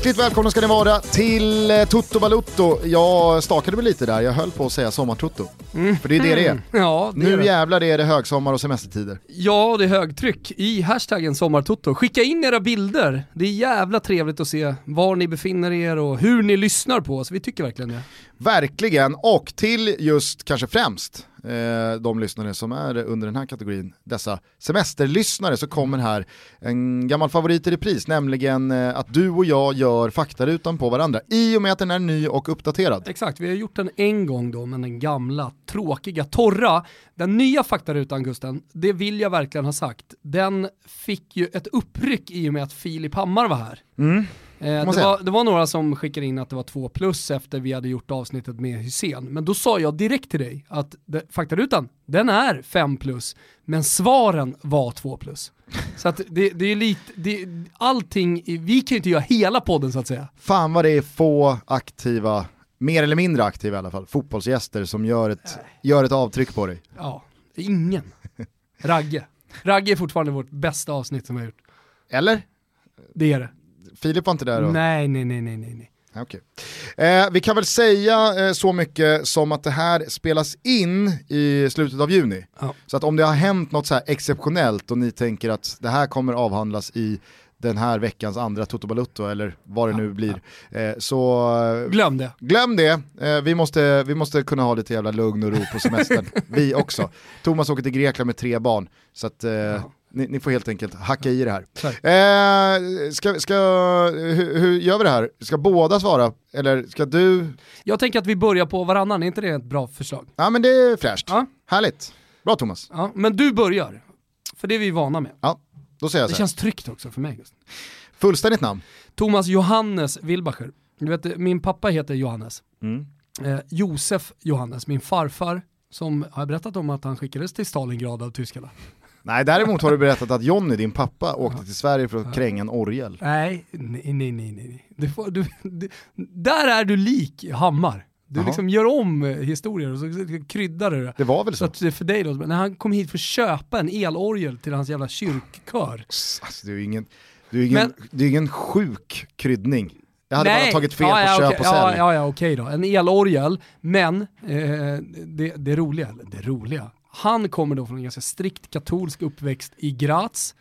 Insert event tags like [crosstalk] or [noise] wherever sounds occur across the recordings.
Hjärtligt välkomna ska ni vara till eh, Toto Balutto. Jag stakade mig lite där, jag höll på att säga sommartutto. Mm. För det är det det är. Ja, det är Nu det. jävlar är det högsommar och semestertider. Ja, det är högtryck i hashtaggen sommartoto. Skicka in era bilder. Det är jävla trevligt att se var ni befinner er och hur ni lyssnar på oss. Vi tycker verkligen det. Verkligen, och till just kanske främst eh, de lyssnare som är under den här kategorin, dessa semesterlyssnare, så kommer här en gammal favorit i repris, nämligen eh, att du och jag gör faktarutan på varandra i och med att den är ny och uppdaterad. Exakt, vi har gjort den en gång då, men den gamla, tråkiga, torra. Den nya faktarutan Gusten, det vill jag verkligen ha sagt, den fick ju ett uppryck i och med att Filip Hammar var här. Mm. Eh, det, var, det var några som skickade in att det var två plus efter vi hade gjort avsnittet med Hussein. Men då sa jag direkt till dig att det, faktarutan, den är fem plus, men svaren var två plus. Så att det, det är lite, det, allting, vi kan ju inte göra hela podden så att säga. Fan vad det är få aktiva, mer eller mindre aktiva i alla fall, fotbollsgäster som gör ett, gör ett avtryck på dig. Ja, ingen. Ragge. Ragge är fortfarande vårt bästa avsnitt som vi har gjort. Eller? Det är det. Filip var inte där då? Nej, nej, nej, nej, nej. Okej. Eh, vi kan väl säga eh, så mycket som att det här spelas in i slutet av juni. Ja. Så att om det har hänt något så här exceptionellt och ni tänker att det här kommer avhandlas i den här veckans andra Toto Balutto eller vad det nu blir. Eh, så Glöm det. glöm det, eh, vi, måste, vi måste kunna ha lite jävla lugn och ro på semestern. [laughs] vi också. Thomas åker till Grekland med tre barn. Så att eh, ni, ni får helt enkelt hacka i det här. Eh, ska, ska, hur, hur gör vi det här? Ska båda svara? Eller ska du? Jag tänker att vi börjar på varannan, är inte det ett bra förslag? Ja men det är fräscht. Ja. Härligt. Bra Thomas. Ja, men du börjar. För det är vi vana med. Ja, då säger jag Det så här. känns tryggt också för mig. Fullständigt namn. Thomas Johannes Wilbacher. Du vet, min pappa heter Johannes. Mm. Eh, Josef Johannes, min farfar, som har jag berättat om att han skickades till Stalingrad av tyskarna. Nej däremot har du berättat att Jonny, din pappa, åkte till Sverige för att kränga en orgel. Nej, nej, nej, nej. nej. Du får, du, du, där är du lik Hammar. Du Jaha. liksom gör om eh, historier och så kryddar du det. Det var väl Så så? att för dig då, när han kom hit för att köpa en elorgel till hans jävla kyrkkör. Alltså, det är ju ingen, det är ingen, Men- det är ingen sjuk kryddning. Jag hade Nej. bara tagit fel ja, på ja, köp och sälj. Ja, ja, ja okej då. En elorgel, men eh, det, det roliga, det roliga, han kommer då från en ganska strikt katolsk uppväxt i Graz.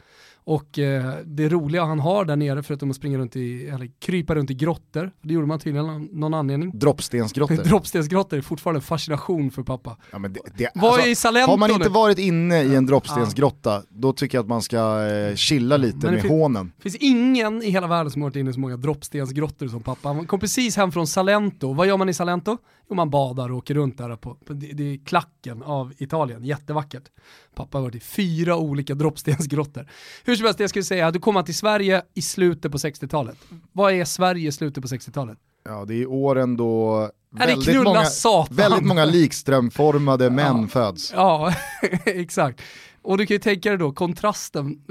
Och eh, det roliga han har där nere, förutom att springa runt i, eller krypa runt i grottor, det gjorde man tydligen av någon anledning. Droppstensgrottor. [laughs] Droppstensgrottor är fortfarande en fascination för pappa. Ja, det, det, Vad alltså, är Salento har man inte nu? varit inne i en droppstensgrotta, då tycker jag att man ska eh, chilla lite Men med fin- hånen. Det finns ingen i hela världen som har varit inne i så många droppstensgrottor som pappa. Han kom precis hem från Salento. Vad gör man i Salento? Jo, man badar och åker runt där på, på det, det är klacken av Italien. Jättevackert. Pappa har varit i fyra olika droppstensgrottor. Hur som helst, jag skulle säga, du kommer till Sverige i slutet på 60-talet. Vad är Sverige i slutet på 60-talet? Ja, det är åren då väldigt knulla många, satan. väldigt många likströmformade män föds. Ja, [laughs] exakt. Och du kan ju tänka dig då kontrasten,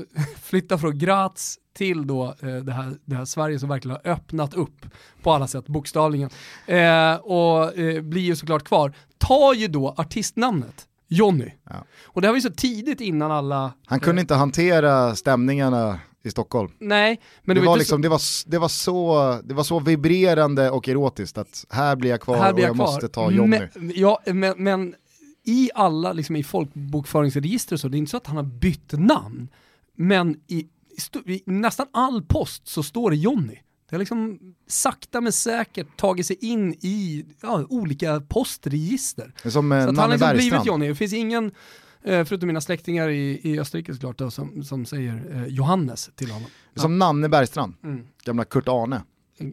flytta från Graz till då eh, det, här, det här Sverige som verkligen har öppnat upp på alla sätt, bokstavligen. Eh, och eh, blir ju såklart kvar. Ta ju då artistnamnet Jonny. Ja. Och det här var ju så tidigt innan alla... Han kunde inte hantera stämningarna i Stockholm. Nej, men det, var inte liksom, det, var, det, var så, det var så vibrerande och erotiskt att här blir jag kvar blir och jag jag kvar. måste ta Jonny. Men, ja, men, men i alla, liksom i folkbokföringsregister och så, det är inte så att han har bytt namn, men i, i, nästan all post så står det Jonny. Det har liksom sakta men säkert tagit sig in i ja, olika postregister. Som eh, Så att han har Nanne liksom blivit Bergstrand. Jonny. Det finns ingen, eh, förutom mina släktingar i, i Österrike såklart, då, som, som säger eh, Johannes till honom. Som Nanne Bergstrand, Mm. gamla Kurt Arne.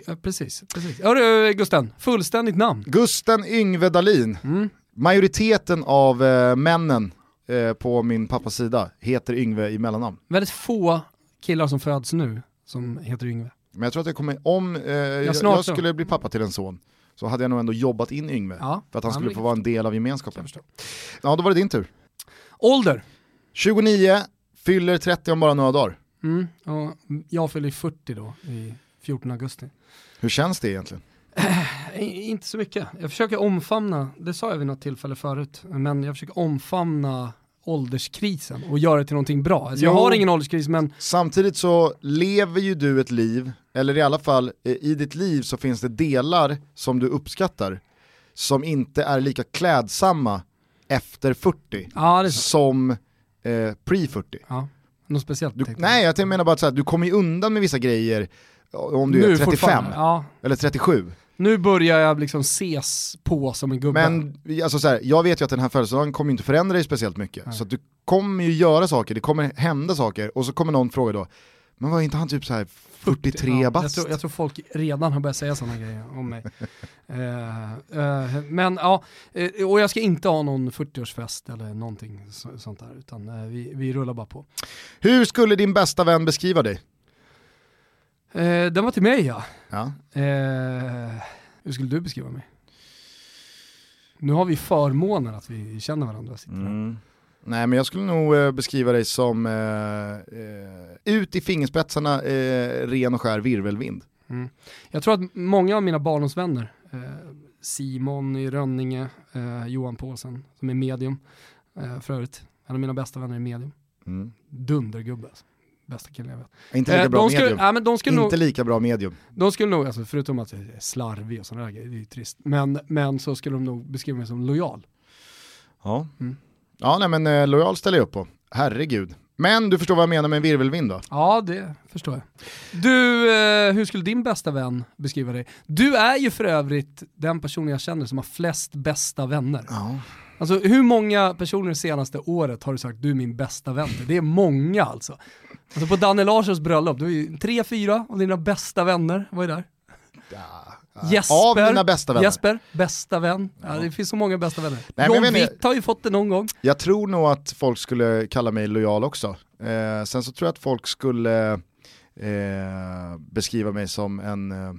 Ja, precis, precis. Hörru Gusten, fullständigt namn. Gusten Yngve Dahlin, Mm. majoriteten av eh, männen eh, på min pappas sida heter Yngve i mellannamn. Väldigt få killar som föds nu som heter Yngve. Men jag tror att det kommer, om eh, jag, jag skulle bli pappa till en son så hade jag nog ändå jobbat in Yngve Ja. för att han Ja, skulle få vara en del av gemenskapen. Jag. Ja, då var det din tur. Ålder. 29, fyller 30 om bara några dagar. Mm. Och jag fyller 40 då i 14 augusti. Hur känns det egentligen? I- Inte så mycket. Jag försöker omfamna, det sa jag vid något tillfälle förut, men jag försöker omfamna ålderskrisen och göra det till någonting bra. Alltså, Jo. jag har ingen ålderskris men Samtidigt så lever ju du ett liv, eller i alla fall eh, i ditt liv så finns det delar som du uppskattar som inte är lika klädsamma efter 40 ja, är som eh, pre-40. Ja, något speciellt. Du, nej, jag menar bara att så här, du kommer ju undan med vissa grejer om du är Nu 35 fortfarande, Ja, eller 37. Nu börjar jag liksom ses på som en gubbe. Men alltså så här, jag vet ju att den här födelsedagen kommer inte förändra dig speciellt mycket. Nej. Så du kommer ju göra saker, det kommer hända saker och så kommer någon fråga då, men var inte han typ så här 43 Ja, jag, bast? tror, jag tror folk redan har börjat säga sådana grejer om mig. [laughs] Eh, eh, men ja, eh, och jag ska inte ha någon 40-årsfest eller någonting så, sånt där, utan vi, vi rullar bara på. Hur skulle din bästa vän beskriva dig? Eh, den var till mig ja. Ja. Eh, hur skulle du beskriva mig? Nu har vi förmånen att vi känner varandra. Sitter. Mm. Nej men jag skulle nog eh, beskriva dig som eh, eh, ut i fingerspetsarna eh, ren och skär virvelvind. Mm. Jag tror att många av mina barndomsvänner, Simon i Rönninge, Johan Paulsen som är medium, eh, för övrigt, en av mina bästa vänner är medium. Mm. Dundergubbe alltså. Bästa killen jag vet. Inte lika Eh, bra de skulle, medium. ja, men de skulle nog, Inte lika bra medium. de skulle nog alltså, förutom att jag är slarvig och sådana där grejer, det är ju trist, men, men så skulle de nog beskriva mig som lojal. Ja, Mm. ja nej, men eh, lojal ställer jag upp på. Herregud. Men du förstår vad jag menar med en virvelvind då? Ja, det förstår jag. Du, eh, hur skulle din bästa vän beskriva dig? Du är ju för övrigt den personen jag känner som har flest bästa vänner. Ja. Alltså hur många personer det senaste året har du sagt du är min bästa vän? Det är många alltså. Alltså på Danne Larssons bröllop, du är ju tre, fyra av dina bästa vänner var ju där. Jesper, Av mina bästa vänner. Jesper, bästa vän. Ja, det finns så många bästa vänner. jag John Witt har ju fått det någon gång. Jag tror nog att folk skulle kalla mig lojal också. Eh, sen så tror jag att folk skulle eh, beskriva mig som en, eh,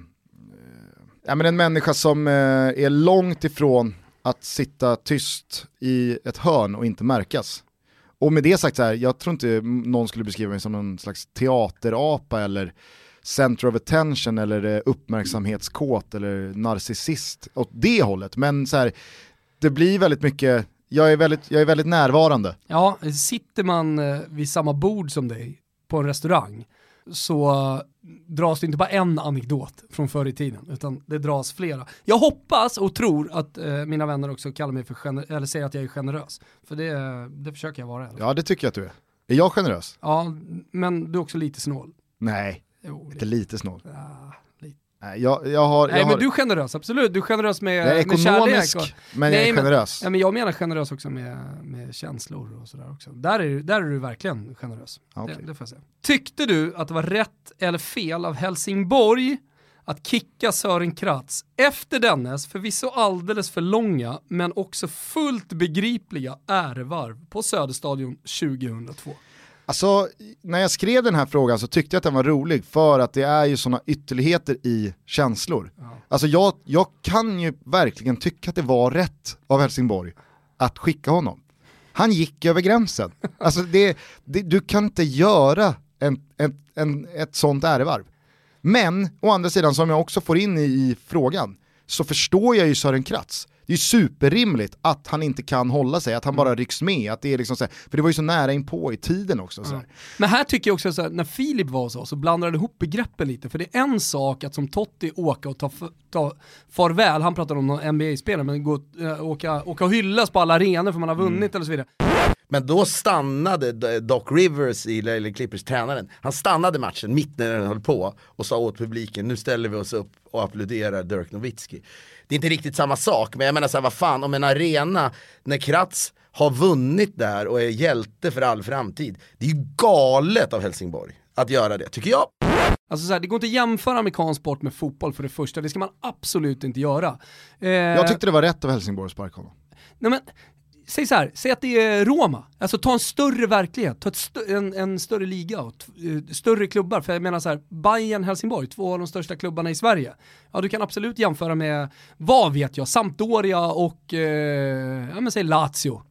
ja, men en människa som eh, är långt ifrån att sitta tyst i ett hörn och inte märkas. Och med det sagt så här, jag tror inte någon skulle beskriva mig som någon slags teaterapa eller center of attention eller eh, uppmärksamhetskåt eller narcissist åt det hållet. Men så här, det blir väldigt mycket, jag är väldigt, jag är väldigt närvarande. Ja, sitter man eh, vid samma bord som dig på en restaurang så dras det inte bara en anekdot från förr i tiden, utan det dras flera. Jag hoppas och tror att eh, mina vänner också kallar mig för eller säger att jag är generös. För det, det försöker jag vara. Ja det tycker jag att du är. Är jag generös? Ja, men du är också lite snål. Nej, Jo, inte lite snål. ja. Nej, jag, jag har, Nej jag, men har du är generös, absolut. Du är generös med, jag är med kärlek. ekonomisk, men Nej, jag är men- generös. Ja, men jag menar generös också med, med känslor och sådär också. Där är, där är du verkligen generös. Okej. det, det får jag säga. Tyckte du att det var rätt eller fel av Helsingborg att kicka Sören Kratz efter dennes förvisso alldeles för långa men också fullt begripliga ärevarv på Söderstadion 2002? Alltså, när jag skrev den här frågan så tyckte jag att den var rolig för att det är ju sådana ytterligheter i känslor. Ja. Alltså jag, jag kan ju verkligen tycka att det var rätt av Helsingborg att skicka honom. Han gick över gränsen. Alltså det, det, du kan inte göra en, en, en, ett sånt ärevarv. Men, å andra sidan som jag också får in i, i frågan, så förstår jag ju Sören Kratz. Det är superrimligt att han inte kan hålla sig, att han bara rycks med. Att det är liksom så här, för det var ju så nära in på i tiden också. Så här. Men här tycker jag också så här, när Filip var hos oss så blandade han ihop begreppen lite. För det är en sak att som Totti åka och ta, ta farväl, han pratar om någon NBA-spelare, men gå, äh, åka, åka och hyllas på alla arenor för man har vunnit eller så vidare. Men då stannade Doc Rivers, i eller Clippers tränaren, han stannade matchen mitt när den höll på och sa åt publiken nu ställer vi oss upp och applåderar Dirk Nowitzki. Det är inte riktigt samma sak, men jag menar så här, vad fan om en arena, när Kratz har vunnit där och är hjälte för all framtid, det är ju galet av Helsingborg att göra det, tycker jag. Alltså så här, det går inte att jämföra amerikansk sport med fotboll för det första, det ska man absolut inte göra. Eh, Jag tyckte det var rätt av Helsingborg att sparka honom. Nej men, säg så här, säg att det är Roma. Alltså ta en större verklighet, ta ett en, en större liga och eh, större klubbar. För jag menar så här, Bayern Helsingborg, två av de största klubbarna i Sverige. Ja du kan absolut jämföra med, vad vet jag, Sampdoria och, eh, ja men säg Lazio.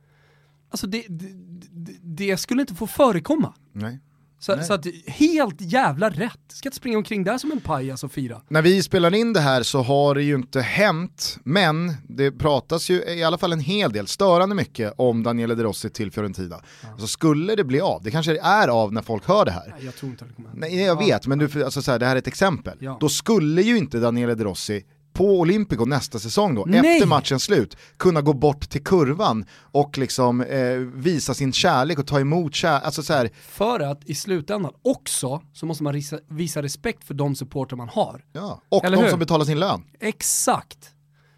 Alltså det, det, det, det skulle inte få förekomma. Nej. Så, så att, helt jävla rätt. Ska inte springa omkring där som en pajas och fira. När vi spelar in det här så har det ju inte hänt, men det pratas ju i alla fall en hel del, störande mycket, om Daniele De Rossi till Fiorentina. Ja. Alltså skulle det bli av, det kanske är av när folk hör det här. Nej, jag tror inte det kommer Nej, jag vet, men du, alltså, så här, det här är ett exempel. Ja. Då skulle ju inte Daniele De Rossi på Olympico nästa säsong då, Nej. efter matchens slut, kunna gå bort till kurvan och liksom eh, visa sin kärlek och ta emot kärlek. Alltså så här. För att i slutändan också så måste man visa, visa respekt för de supporter man har. Ja, och Eller de hur? som betalar sin lön. Exakt.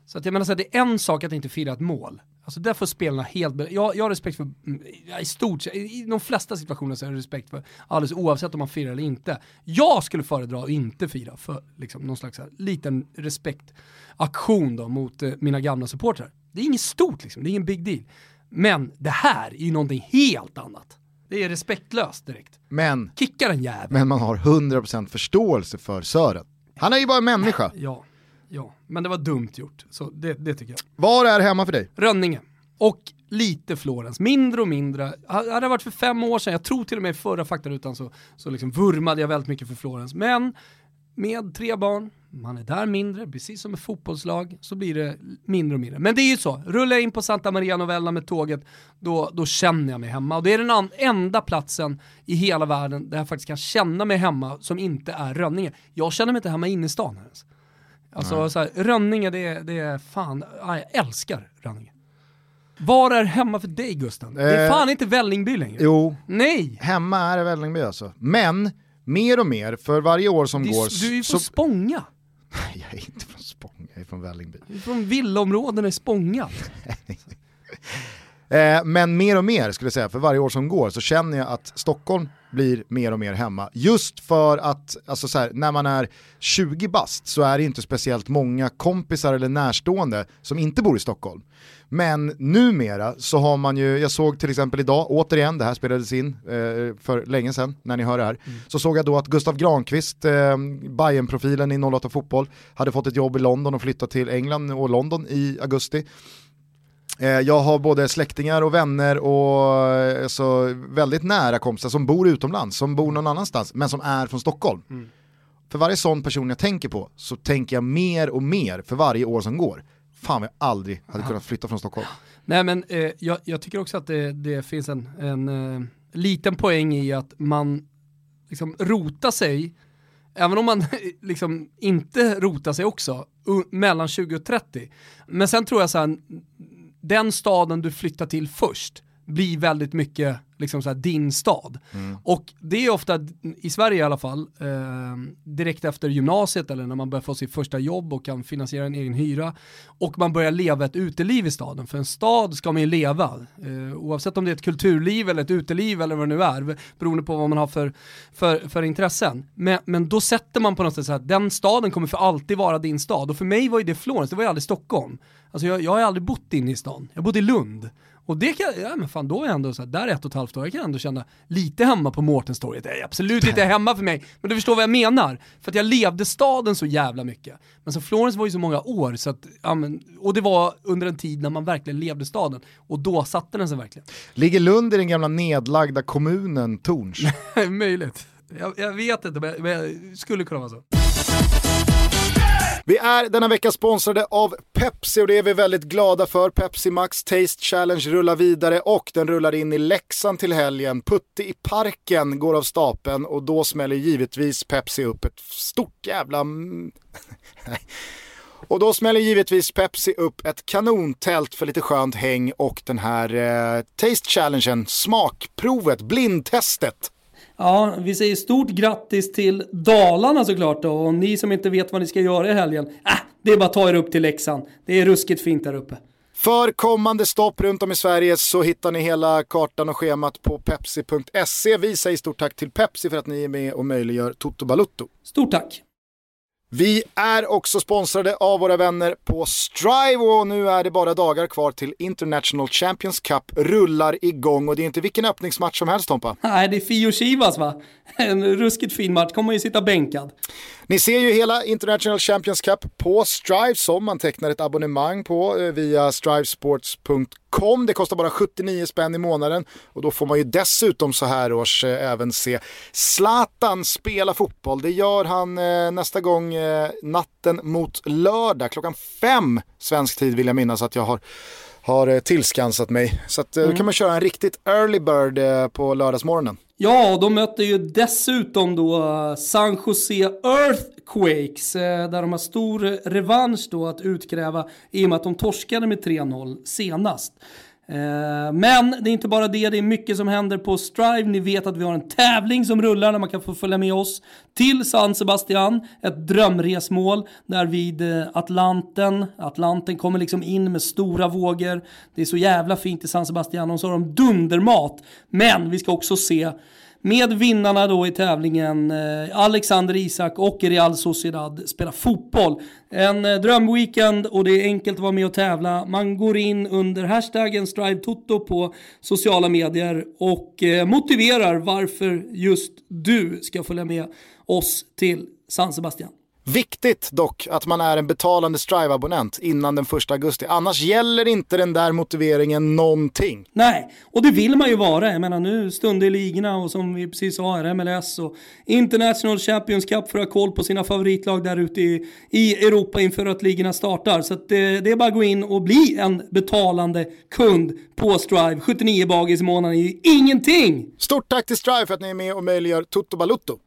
Så att jag menar så här, det är en sak att inte fira ett mål. Alltså där får spelarna helt, jag, jag har respekt för, mm, i stort i de flesta situationer så har jag respekt för alldeles oavsett om man firar eller inte. Jag skulle föredra att inte fira för liksom, någon slags här, liten respektaktion då mot eh, mina gamla supportrar. Det är inget stort liksom, det är ingen big deal. Men det här är ju någonting helt annat. Det är respektlöst direkt. Men, Kicka den jäveln. Men man har 100% förståelse för Sören. Han är ju bara en människa. Ja. Men det var dumt gjort. Så det, det tycker jag. Var är hemma för dig? Rönninge. Och lite Florens, mindre och mindre. Hade det varit för fem år sedan, jag tror till och med i förra faktarutan så, så liksom vurmade jag väldigt mycket för Florens. Men med tre barn, man är där mindre, precis som ett fotbollslag, så blir det mindre och mindre. Men det är ju så, rullar jag in på Santa Maria Novella med tåget, då, då känner jag mig hemma. Och det är den enda platsen i hela världen där jag faktiskt kan känna mig hemma som inte är Rönninge. Jag känner mig inte hemma inne i stan ens. Alltså så här, Rönninge, det är, det är fan, jag älskar Rönninge. Var är hemma för dig Gusten? det är eh, fan inte Vällingby längre. Jo, Nej. hemma är det Vällingby alltså. Men, mer och mer, för varje år som Det går... du är ju från Spånga. Nej, [laughs] jag är inte från Spånga, jag är från Vällingby. Du är från villaområdena i Spånga. [laughs] Eh, men mer och mer skulle jag säga, för varje år som går så känner jag att Stockholm blir mer och mer hemma. Just för att alltså så här, när man är 20 bast så är det inte speciellt många kompisar eller närstående som inte bor i Stockholm. Men numera så har man ju, jag såg till exempel idag, återigen, det här spelades in eh, för länge sedan när ni hör det här, mm. så såg jag då att Gustav Granqvist, eh, Bayern-profilen i 08 Fotboll, hade fått ett jobb i London och flyttat till England och London i augusti. Eh, jag har både släktingar och vänner och eh, så väldigt nära kompisar som bor utomlands, som bor någon annanstans, men som är från Stockholm. Mm. För varje sån person jag tänker på så tänker jag mer och mer för varje år som går. Fan vad jag aldrig hade kunnat flytta från Stockholm. Nej men eh, jag, jag, tycker också att det, det finns en, en eh, liten poäng i att man liksom rotar sig, även om man [laughs] liksom inte rotar sig också, mellan 20 och 30. Men sen tror jag så här, den staden du flyttar till först blir väldigt mycket liksom så här, din stad. Mm. Och det är ofta, i Sverige i alla fall, eh, direkt efter gymnasiet eller när man börjar få sitt första jobb och kan finansiera en egen hyra och man börjar leva ett uteliv i staden. För en stad ska man ju leva, eh, oavsett om det är ett kulturliv eller ett uteliv eller vad det nu är, beroende på vad man har för, för, för intressen. Men, men då sätter man på något sätt så att den staden kommer för alltid vara din stad. Och för mig var ju det Florens, det var ju aldrig Stockholm. Alltså jag, jag har aldrig bott inne i stan, jag bodde i Lund. Och det kan, ja men fan då är jag ändå så här, där ett och ett halvt år, jag kan ändå känna lite hemma på Mårtenstorget. Det är absolut inte hemma för mig, men du förstår vad jag menar. För att jag levde staden så jävla mycket. Men så Florens var ju så många år, så att, ja, men, och det var under en tid när man verkligen levde staden. Och då satte den sig verkligen. Ligger Lund i den gamla nedlagda kommunen Torns? [laughs] Möjligt. Jag, jag, vet inte, men, men skulle kunna vara så. Vi är denna vecka sponsrade av Pepsi och det är vi väldigt glada för. Pepsi Max Taste Challenge rullar vidare och den rullar in i Leksand till helgen. Putte i parken går av stapeln och då smäller givetvis Pepsi upp ett stort jävla... [laughs] Och då smäller givetvis Pepsi upp ett kanontält för lite skönt häng och den här eh, Taste Challengen, smakprovet, blindtestet Ja, vi säger stort grattis till Dalarna såklart då. Och ni som inte vet vad ni ska göra i helgen, äh, det är bara att ta er upp till Leksand. Det är ruskigt fint där uppe. För kommande stopp runt om i Sverige så hittar ni hela kartan och schemat på pepsi.se. Vi säger stort tack till Pepsi för att ni är med och möjliggör Toto Balutto. Stort tack! Vi är också sponsrade av våra vänner på Strive och nu är det bara dagar kvar till International Champions Cup rullar igång och det är inte vilken öppningsmatch som helst Tompa. Nej, det är Fio Chivas va? En ruskigt fin match, kommer ju sitta bänkad. Ni ser ju hela International Champions Cup på Strive som man tecknar ett abonnemang på eh, via strivesports.com. Det kostar bara 79 spänn i månaden och då får man ju dessutom så här års eh, även se Zlatan spela fotboll. Det gör han eh, nästa gång natten mot lördag klockan fem svensk tid vill jag minnas att jag har har tillskansat mig. Så att, mm. då kan man köra en riktigt early bird på lördagsmorgonen. Ja, de möter ju dessutom då eh, San Jose Earthquakes, eh, där de har stor revansch då att utkräva i och med att de torskade med 3-0 senast. Eh, men det är inte bara det, det är mycket som händer på Strive. Ni vet att vi har en tävling som rullar där man kan få följa med oss till San Sebastian. Ett drömresmål där vid eh, Atlanten. Atlanten kommer liksom in med stora vågor. Det är så jävla fint i San Sebastian och så har de dundermat. Men vi ska också se med vinnarna då i tävlingen eh, Alexander Isak och Real Sociedad spelar fotboll. En eh, drömweekend och det är enkelt att vara med och tävla. Man går in under hashtaggen StriveToto på sociala medier och eh, motiverar varför just du ska följa med oss till San Sebastian. Viktigt dock att man är en betalande Strive-abonnent innan den 1 augusti. Annars gäller inte den där motiveringen någonting. Nej, och det vill man ju vara. Jag menar nu stund i ligorna och som vi precis sa här, MLS och International Champions Cup för att ha koll på sina favoritlag där ute i, i Europa inför att ligorna startar. Så det, det, är bara att gå in och bli en betalande kund på Strive. 79 bagis i månaden är ju ingenting! Stort tack till Strive för att ni är med och möjliggör Toto Balutto.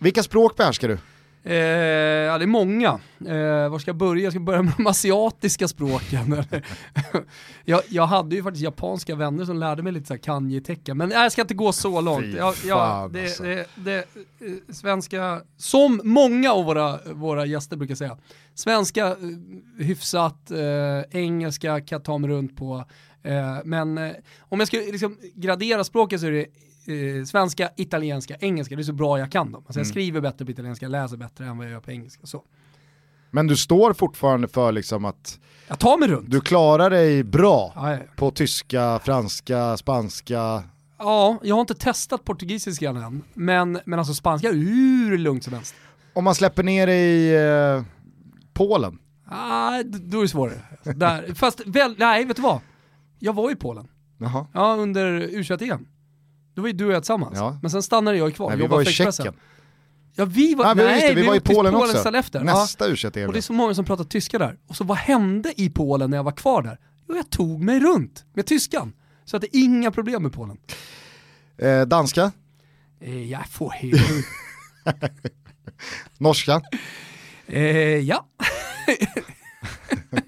Vilka språk behärskar du? Eh, ja, det är många. Eh, var ska jag börja? Jag ska börja med de asiatiska språken. [laughs] jag, jag hade ju faktiskt japanska vänner som lärde mig lite så kanji-tecken, men nej, jag ska inte gå så långt. Jag, ja, det, alltså. det, det, eh, svenska, som många av våra, våra gäster brukar säga, svenska eh, hyfsat, eh, engelska kan jag ta mig runt på, eh, men om jag ska liksom gradera språket så är det eh, svenska, italienska, engelska. Det är så bra jag kan dem. Alltså mm. Jag skriver bättre på italienska, läser bättre än vad jag gör på engelska. Så. Men du står fortfarande för liksom att jag tar mig runt. du klarar dig bra ja, ja. på tyska, franska, spanska. Ja, jag har inte testat portugisiska än, men, men alltså spanska är hur lugnt som helst. Om man släpper ner dig i eh, Polen? Ah, då är det svårare. Där. Fast väl, nej, vet du vad? Jag var i Polen. Jaha. Ja, under u em då var ju du och jag tillsammans. Ja. Men sen stannade jag kvar. Nej, vi var i Tjeckien. Ja vi var, nej, nej, det, vi, vi var i Polen, Polen också. Efter. Nästa ja. u Och det är så många som pratar tyska där. Och så vad hände i Polen när jag var kvar där? Jo, jag tog mig runt med tyskan. Så att det är inga problem med Polen. Eh, danska? Eh, jag får helt... [laughs] Norska? Eh, ja. [laughs]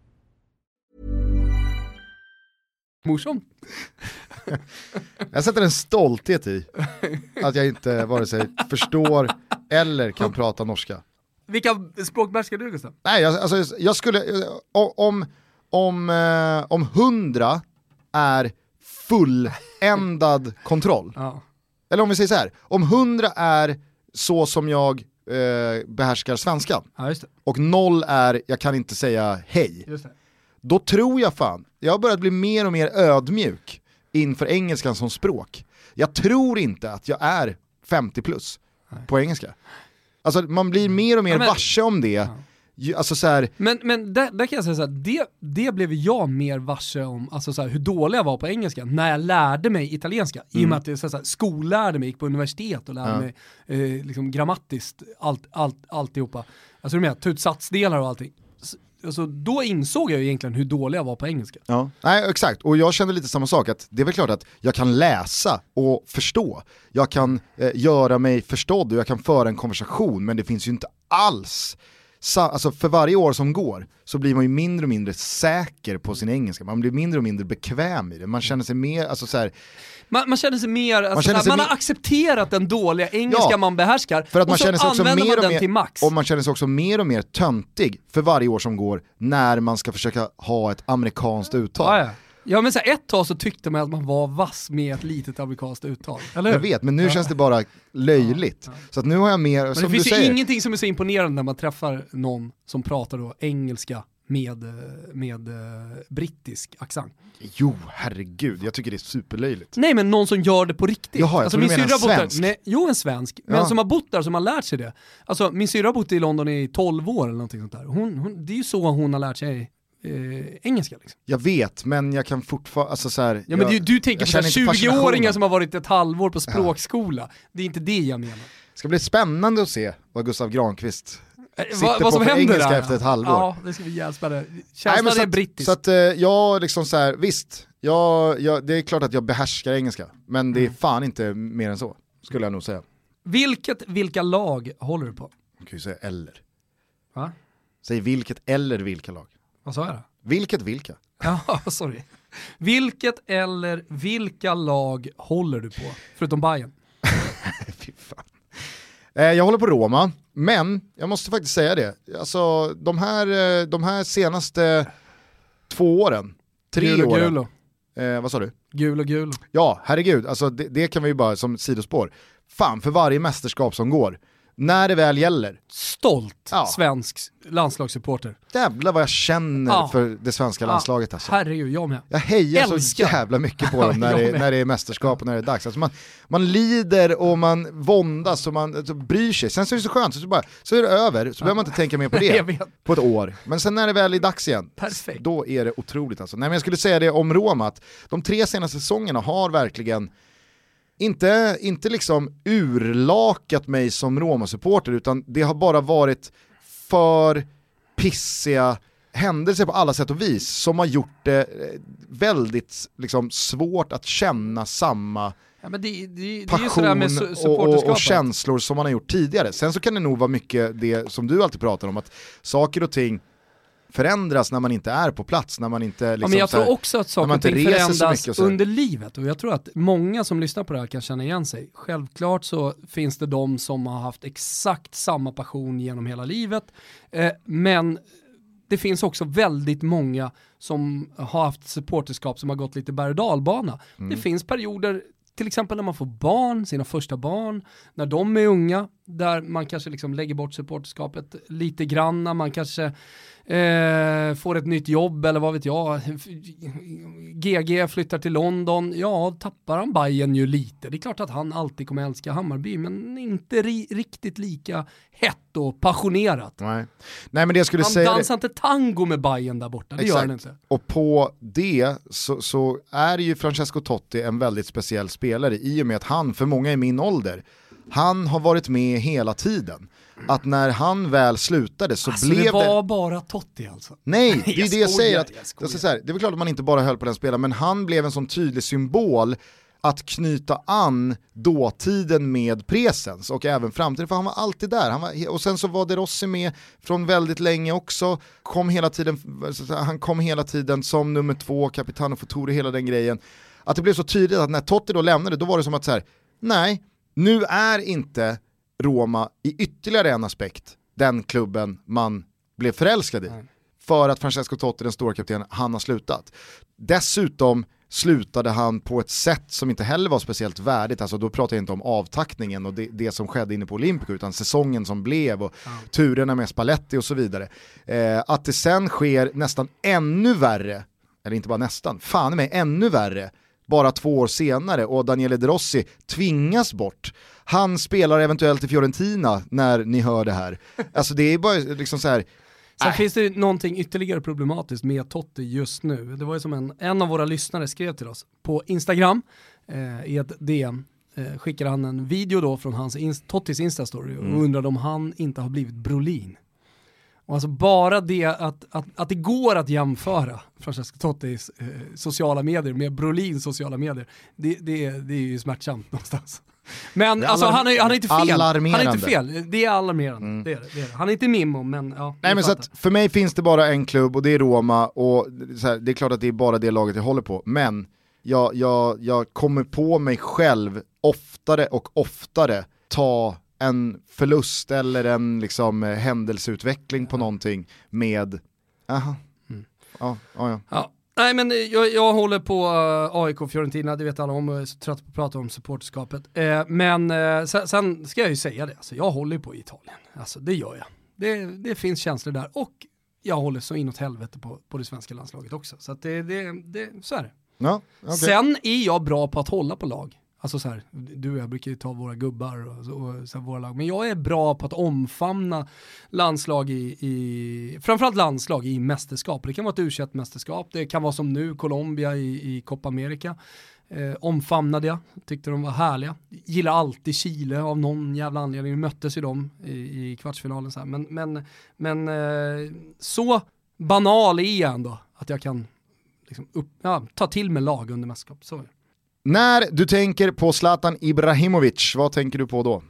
Morsom. jag sätter en stolthet i att jag inte vare sig förstår eller kan prata norska. Vilka språk behärskar du Gustav? Nej, jag, alltså, jag skulle, om, om, eh, om hundra är fulländad [laughs] kontroll, ja. eller om vi säger så här, om hundra är så som jag eh, behärskar svenskan, ja, och noll är jag kan inte säga hej, då tror jag fan, jag har börjat bli mer och mer ödmjuk inför engelskan som språk. Jag tror inte att jag är 50 plus Nej. på engelska. Alltså man blir mer och mer ja, men... varse om det ja. alltså så här, Men, men där, där kan jag säga så här, det, det blev jag mer varse om, alltså så här, hur dålig jag var på engelska när jag lärde mig italienska. I och med att jag så här, skollärde mig, gick på universitet och lärde Ja. mig eh, liksom grammatiskt allt, allt, alltihopa. Alltså du menar, ta ut satsdelar och allting. Alltså, då insåg jag ju egentligen hur dålig jag var på engelska. Ja. Nej exakt, och jag kände lite samma sak, att det är väl klart att jag kan läsa och förstå. Jag kan eh, göra mig förstådd och jag kan föra en konversation, men det finns ju inte alls alltså för varje år som går så blir man ju mindre och mindre säker på sin engelska, man blir mindre och mindre bekväm i det, man känner sig mer, alltså så här, Man, man känner sig mer, alltså, man, känner sig man har accepterat den dåliga engelska Ja, man behärskar för att man och så känner sig också använder mer man och den mer, till max. och man känner sig också mer och mer töntig för varje år som går när man ska försöka ha ett amerikanskt uttal. Ja, ja. Ja men så här, ett tag så tyckte man att man var vass med ett litet amerikanskt uttal, eller hur? Jag vet, men nu känns det bara löjligt. Så att nu har jag mer, Men som det du finns ju säger, ingenting som är så imponerande när man träffar någon som pratar då engelska med, med eh, brittisk accent. jo herregud, jag tycker det är superlöjligt. Nej men någon som gör det på riktigt. Jaha, jag alltså, trodde du bott där- svensk. Nej, jo en svensk, men Ja. som har bott där, som har lärt sig det. Alltså min syrra har bott i London i 12 år eller någonting sånt där. Hon, hon, det är ju så hon har lärt sig eh, engelska liksom. Jag vet, men jag kan fortfarande, alltså så här, Ja men jag, du, du tänker på så här känner inte 20-åringar fascinationen. som har varit ett halvår på språkskola. Det är inte det jag menar. Det ska bli spännande att se vad Gustav Granqvist Eh, Sitter på vad som för händer engelska där. efter ett halvår. Ja, det ska bli jävligt spännande. Nej, Känslan så är att, brittisk. så att eh, jag liksom så här, visst, jag, jag, det är klart att jag behärskar engelska, men det är Mm. fan inte mer än så, skulle jag nog säga. Vilket, vilka lag håller du på? Man kan ju säga eller. Va? Säg vilket eller vilka lag. Vad sa jag då? Vilket vilka? [laughs] Ja, sorry. Vilket eller vilka lag håller du på? Förutom Bayern. [laughs] Fy fan. Eh, jag håller på Roma, men jag måste faktiskt säga det. Alltså, de, här, eh, de här senaste två åren, tre Gul och åren. Gulo. Eh, vad sa du? Gul och Gulo. Ja, herregud, alltså det, det kan vi ju bara som sidospår. Fan, för varje mästerskap som går, när det väl gäller, Stolt Ja. svensk landslagssupporter. jävlar vad jag känner Ja. för det svenska landslaget alltså. Herregud, jag med. Jag hejar så Älskar. jävla mycket på dem [laughs] när det, när det är mästerskap och när det är dags. Alltså man, man lider och man våndas och man alltså, bryr sig. Sen så är det så skönt, så, bara, så är det över, så behöver man inte tänka mer på [laughs] det på ett år. Men sen när det väl är dags igen, Perfekt. då är det otroligt alltså. Nej men jag skulle säga det om Roma, att de tre senaste säsongerna har verkligen inte, inte liksom urlakat mig som Roma-supporter utan det har bara varit för pissiga händelser på alla sätt och vis som har gjort det eh, väldigt liksom, svårt att känna samma Ja, det, det, det passion och, och, och känslor som man har gjort tidigare. Sen så kan det nog vara mycket det som du alltid pratar om, att saker och ting förändras när man inte är på plats, när man inte Ja, liksom men jag så här- tror också att saker och ting förändras under livet och jag tror att många som lyssnar på det här kan känna igen sig. Självklart så finns det de som har haft exakt samma passion genom hela livet, eh, men det finns också väldigt många som har haft supporterskap som har gått lite berg och dalbana. Mm. Det finns perioder, till exempel när man får barn, sina första barn, när de är unga, där man kanske liksom lägger bort supporterskapet lite grann, när man kanske eh, får ett nytt jobb eller vad vet jag. GG flyttar till London, ja tappar han Bayern ju lite. Det är klart att han alltid kommer älska Hammarby, men inte ri- riktigt lika hett och passionerat. Nej. Nej men det jag skulle Han säga... dansar inte tango med Bayern där borta, det gör han inte. Och på det så, så är ju Francesco Totti en väldigt speciell spelare i och med att han, för många i min ålder, han har varit med hela tiden. Att när han väl slutade så Alltså blev det det... var bara Totti alltså. Nej, [laughs] det är Jag det jag skojar, säger. Att, jag så här, det är väl klart att man inte bara höll på den spelaren, men han blev en sån tydlig symbol att knyta an dåtiden med presens och även framtiden, för han var alltid där. Han var, och sen så var De Rossi med från väldigt länge också, kom hela tiden, han kom hela tiden som nummer två, Capitano Futuri, hela den grejen. Att det blev så tydligt att när Totti då lämnade, då var det som att så här, nej, nu är inte Roma i ytterligare en aspekt den klubben man blev förälskad i. För att Francesco Totti, den stora kaptenen, han har slutat. Dessutom slutade han på ett sätt som inte heller var speciellt värdigt, alltså då pratar jag inte om avtackningen och det, det som skedde inne på Olympico, utan säsongen som blev och turerna med Spalletti och så vidare. Eh, att det sen sker nästan ännu värre, eller inte bara nästan, fan mig ännu värre, bara två år senare och Daniele De Rossi tvingas bort. Han spelar eventuellt i Fiorentina när ni hör det här. [laughs] Alltså det är bara liksom så här, Sen Nej. finns det någonting ytterligare problematiskt med Totti just nu. Det var ju som en, en av våra lyssnare skrev till oss på Instagram, eh, i ett DM, eh, skickade han en video då från hans ins- Tottis Instastory och Mm. undrade om han inte har blivit Brolin. Och alltså bara det att, att, att det går att jämföra Francesco Tottis eh, sociala medier med Brolins sociala medier, det, det, är- det är ju smärtsamt [laughs] någonstans. Men alltså han är, han är inte fel. Han är inte fel. Det är alarmerande. Mm. Det är det, är. Han är inte Mimmo, men ja. Nej men så att för mig finns det bara en klubb och det är Roma och här, det är klart att det är bara det laget jag håller på. Men jag, jag, jag kommer på mig själv oftare och oftare ta en förlust eller en liksom, eh, händelseutveckling på någonting med, aha, Mm. ja, ja, ja. Ja. Nej men eh, jag, jag håller på uh, AIK och Fiorentina, det vet alla om jag är så trött på att prata om supporterskapet. Eh, men eh, sen, sen ska jag ju säga det, alltså, jag håller på Italien. Alltså det gör jag. Det, det finns känslor där och jag håller så inåt helvete på, på det svenska landslaget också. Så att det, det, det, så är det. ja okej. Sen är jag bra på att hålla på lag. Alltså så här, du och jag brukar ju ta våra gubbar och, så, och så här, våra lag. Men jag är bra på att omfamna landslag i, i framförallt landslag i mästerskap. Det kan vara ett u mästerskap det kan vara som nu Colombia i, i Copa America. Eh, omfamnade jag, tyckte de var härliga. Gillar alltid Chile av någon jävla anledning, Vi möttes ju dem i, i kvartsfinalen. Så här. Men, men, men eh, så banal är jag ändå att jag kan liksom upp, ja, ta till mig lag under mästerskap. Så är det. När du tänker på Zlatan Ibrahimovic, vad tänker du på då?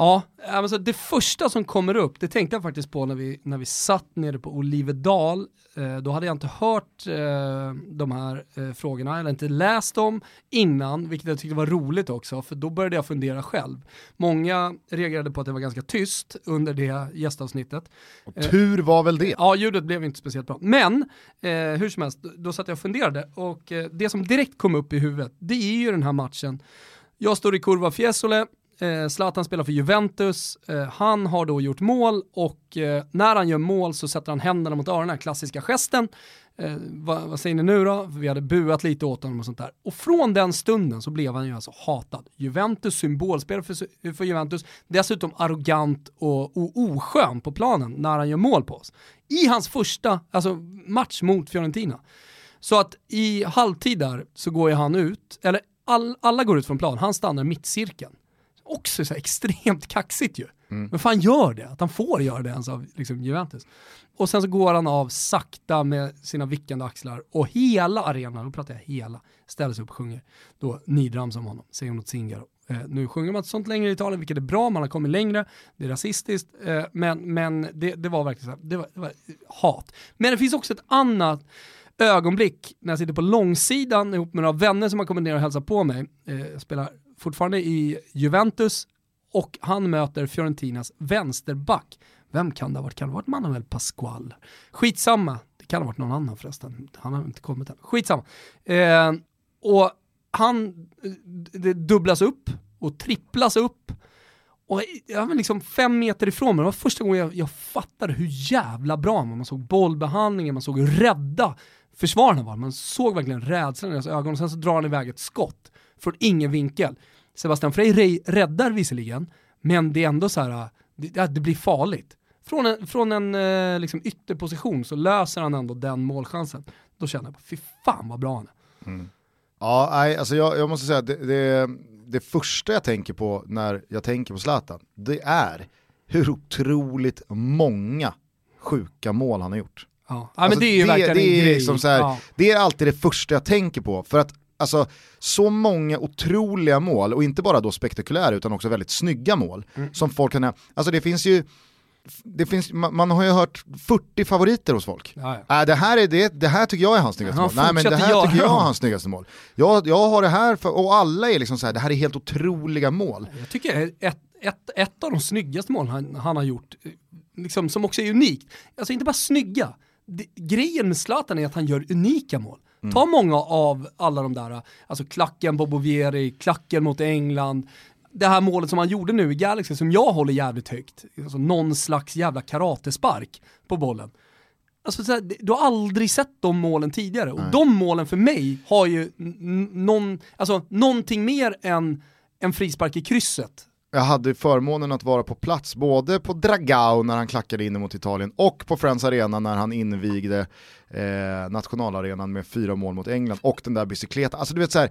Ja, alltså det första som kommer upp, det tänkte jag faktiskt på när vi, när vi satt nere på Olivedal. Eh, då hade jag inte hört eh, de här eh, frågorna, eller inte läst dem innan, vilket jag tyckte var roligt också, för då började jag fundera själv. Många reagerade på att det var ganska tyst under det gästavsnittet. Och tur var väl det? Ja, ljudet blev inte speciellt bra. Men eh, hur som helst, då- då satt jag och funderade och eh, det som direkt kom upp i huvudet, det är ju den här matchen. Jag står i kurva Fiesole, eh, Zlatan spelar för Juventus, eh, han har då gjort mål och eh, när han gör mål så sätter han händerna mot öronen, klassiska gesten. Eh, vad, vad säger ni nu då? Vi hade buat lite åt honom och sånt där. Och från den stunden så blev han ju alltså hatad. Juventus symbolspelare för, för Juventus, dessutom arrogant och, och oskön på planen när han gör mål på oss. I hans första alltså, match mot Fiorentina. Så att i halvtid där så går ju han ut, eller all, alla går ut från plan, han stannar i mittcirkeln. Också så extremt kaxigt ju. Men fan gör det? Att han får göra det ens av liksom, Juventus. Och sen så går han av sakta med sina vickande axlar och hela arenan, då pratar jag hela, ställer sig upp och sjunger. Då nidramsar om honom, säger något Zingaro. Eh, nu sjunger man inte sånt längre i Italien, vilket är bra, man har kommit längre, det är rasistiskt, eh, men, men det, det var verkligen så här, det var, det var hat. Men det finns också ett annat ögonblick när jag sitter på långsidan ihop med några vänner som har kommit ner och hälsat på mig. Eh, jag spelar fortfarande i Juventus och han möter Fiorentinas vänsterback. Vem kan det ha varit? Kan det ha varit Manuel Pascual? Skitsamma, det kan ha varit någon annan förresten. Han har inte kommit än. Skitsamma. Eh, och han, eh, det dubblas upp och tripplas upp. Och jag var liksom fem meter ifrån mig, det var första gången jag, jag fattade hur jävla bra man, man såg bollbehandlingen, man såg hur rädda försvararna var. Man såg verkligen rädslan i deras ögon och sen så drar han iväg ett skott från ingen vinkel. Sebastian Frey re- räddar visserligen, men det är ändå så här, det, det blir farligt. Från en, från en eh, liksom ytterposition så löser han ändå den målchansen. Då känner jag bara, fy fan vad bra han är. Ja, nej, alltså jag, jag måste säga att det, det, det första jag tänker på när jag tänker på Zlatan, det är hur otroligt många sjuka mål han har gjort. Ja, ja Alltså, men det är ju verkligen det en är grej. liksom här, ja. Det är alltid det första jag tänker på, för att alltså, så många otroliga mål, och inte bara då spektakulära utan också väldigt snygga mål, Mm. som folk kan, alltså det finns ju, det finns, man, man har ju hört 40 favoriter hos folk. Ja, ja. Äh, det, här är det, det här tycker jag är hans snyggaste mål. Nej men det här göra tycker jag är [laughs] hans snyggaste mål. Jag, jag har det här, för, och alla är liksom så här, det här är helt otroliga mål. Jag tycker ett, ett, ett av de snyggaste målen han, han har gjort, liksom, som också är unikt, alltså inte bara snygga, det, grejen med Zlatan är att han gör unika mål. Ta många av alla de där, alltså klacken på Bovieri, klacken mot England, det här målet som han gjorde nu i Galaxy som jag håller jävligt högt, alltså någon slags jävla karatespark på bollen. Alltså, så här, du har aldrig sett de målen tidigare. Och de målen för mig har ju någon, alltså, någonting mer än en frispark i krysset jag hade förmånen att vara på plats både på Dragao när han klackade in mot Italien och på Friends Arena när han invigde eh, nationalarenan med fyra mål mot England och den där bicykleten. Alltså du vet så här,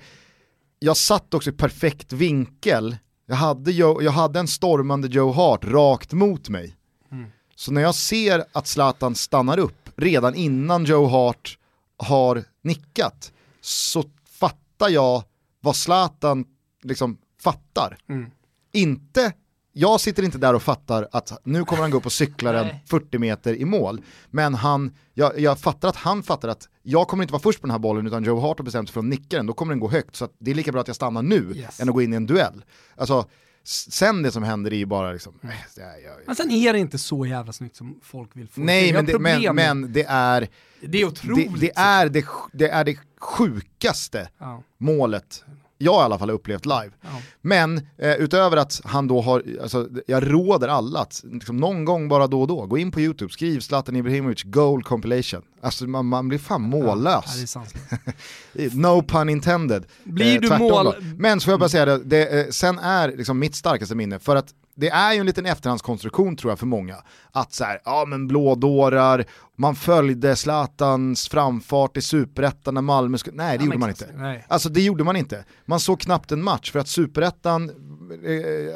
jag satt också i perfekt vinkel, jag hade, Joe, jag hade en stormande Joe Hart rakt mot mig. Mm. Så när jag ser att Zlatan stannar upp redan innan Joe Hart har nickat så fattar jag vad Zlatan liksom fattar. Mm. Inte, jag sitter inte där och fattar att nu kommer han gå upp och cykla den 40 meter i mål. Men han, jag, jag, fattar att han fattar att jag kommer inte vara först på den här bollen utan Joe Hart har bestämt sig för att nicka den, då kommer den gå högt. Så det är lika bra att jag stannar nu yes. än att gå in i en duell. Alltså, sen det som händer är ju bara liksom... Äh, jag, jag, men sen är det inte så jävla snyggt som folk vill få Nej, men det, men, men det är... Det är otroligt. Det, det är, det, det, är det sjukaste ja. målet jag i alla fall har upplevt live. Ja. Men eh, utöver att han då har, alltså, jag råder alla att liksom, någon gång bara då och då, gå in på YouTube, skriv Zlatan Ibrahimovic goal compilation. Alltså man, man blir fan mållös. Ja, [laughs] no pun intended. Blir eh, du mål... Då. Men så får jag bara säga det, det eh, sen är liksom mitt starkaste minne, för att det är ju en liten efterhandskonstruktion tror jag för många. Att så här, ja men blådårar, man följde Zlatans framfart i superettan när Malmö skulle... Nej det ja, gjorde man inte. Nej. Alltså det gjorde man inte. Man såg knappt en match för att superettan,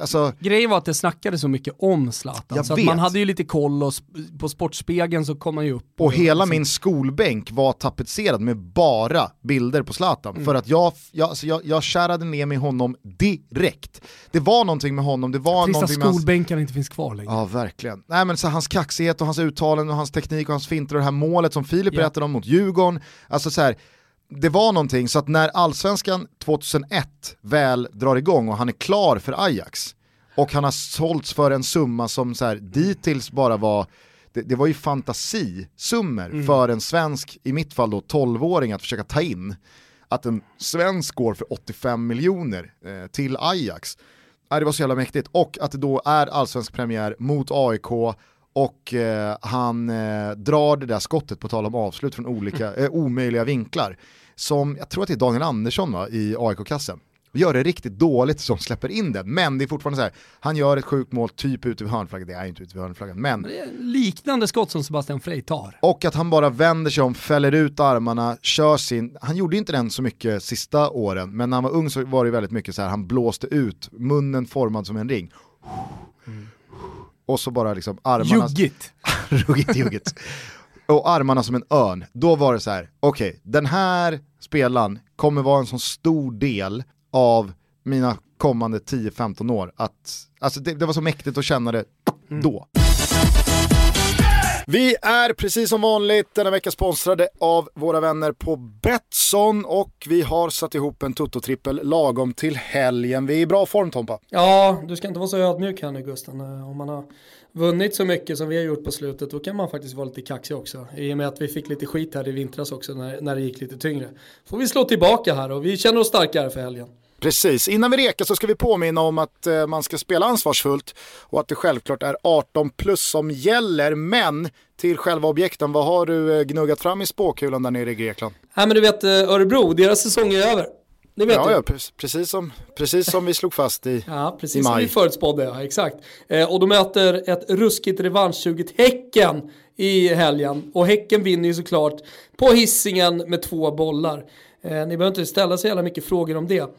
alltså... Grejen var att det snackade så mycket om Zlatan, jag så man hade ju lite koll och på Sportspegeln så kom man ju upp. Och, och hela och min skolbänk var tapetserad med bara bilder på Zlatan. Mm. För att jag, jag, alltså jag, jag kärade ner med honom direkt. Det var någonting med honom, det var Trista någonting med skolbänken hans... inte finns kvar längre. Ja verkligen. Nej men så hans kaxighet och hans uttalanden och hans teknik och hans finter och det här målet som Filip yeah. berättade om mot Djurgården. Alltså så här, det var någonting så att när allsvenskan 2001 väl drar igång och han är klar för Ajax och han har sålts för en summa som så här, dittills bara var det, det var ju fantasisummor mm. för en svensk, i mitt fall då 12-åring att försöka ta in. Att en svensk går för 85 miljoner eh, till Ajax. Eh, det var så jävla mäktigt. Och att det då är allsvensk premiär mot AIK och eh, han eh, drar det där skottet på tal om avslut från olika eh, omöjliga vinklar. Som, jag tror att det är Daniel Andersson va, i AIK-kassen. Gör det riktigt dåligt som släpper in den, men det är fortfarande så här, han gör ett sjukt mål typ ute vid hörnflaggan, det är inte ute vid hörnflaggan, men... Liknande skott som Sebastian Frey tar. Och att han bara vänder sig om, fäller ut armarna, kör sin, han gjorde inte den så mycket sista åren, men när han var ung så var det väldigt mycket så här, han blåste ut, munnen formad som en ring. Mm och så bara liksom armarna... Juggigt! [laughs] ruggigt, juggigt och armarna som en örn. Då var det så här, okej, okay, den här spelaren kommer vara en sån stor del av mina kommande 10-15 år. Att, alltså det, det, var så mäktigt att känna det mm. Vi är precis som vanligt denna vecka sponsrade av våra vänner på Betsson och vi har satt ihop en Toto-trippel lagom till helgen. Vi är i bra form Tompa. Ja, du ska inte vara så ödmjuk här nu Gusten. Eh, om man har vunnit så mycket som vi har gjort på slutet då kan man faktiskt vara lite kaxig också. I och med att vi fick lite skit här i vintras också när, när det gick lite tyngre. Får vi slå tillbaka här och vi känner oss starkare för helgen. Precis, innan vi rekar så ska vi påminna om att eh, man ska spela ansvarsfullt och att det självklart är 18 plus som gäller. Men till själva objekten, vad har du eh, gnuggat fram i spåkulan där nere i Grekland? Ja men du vet eh, Örebro, deras säsong är över. Det vet ja, du. ja precis, som, precis som vi slog fast i [laughs] Ja, precis i maj. som vi förutspådde, ja, exakt. Och de möter ett ruskigt revanschsuget Häcken i helgen. Och Häcken vinner ju såklart på hissingen med två bollar. Eh, ni behöver inte ställa så jävla mycket frågor om det.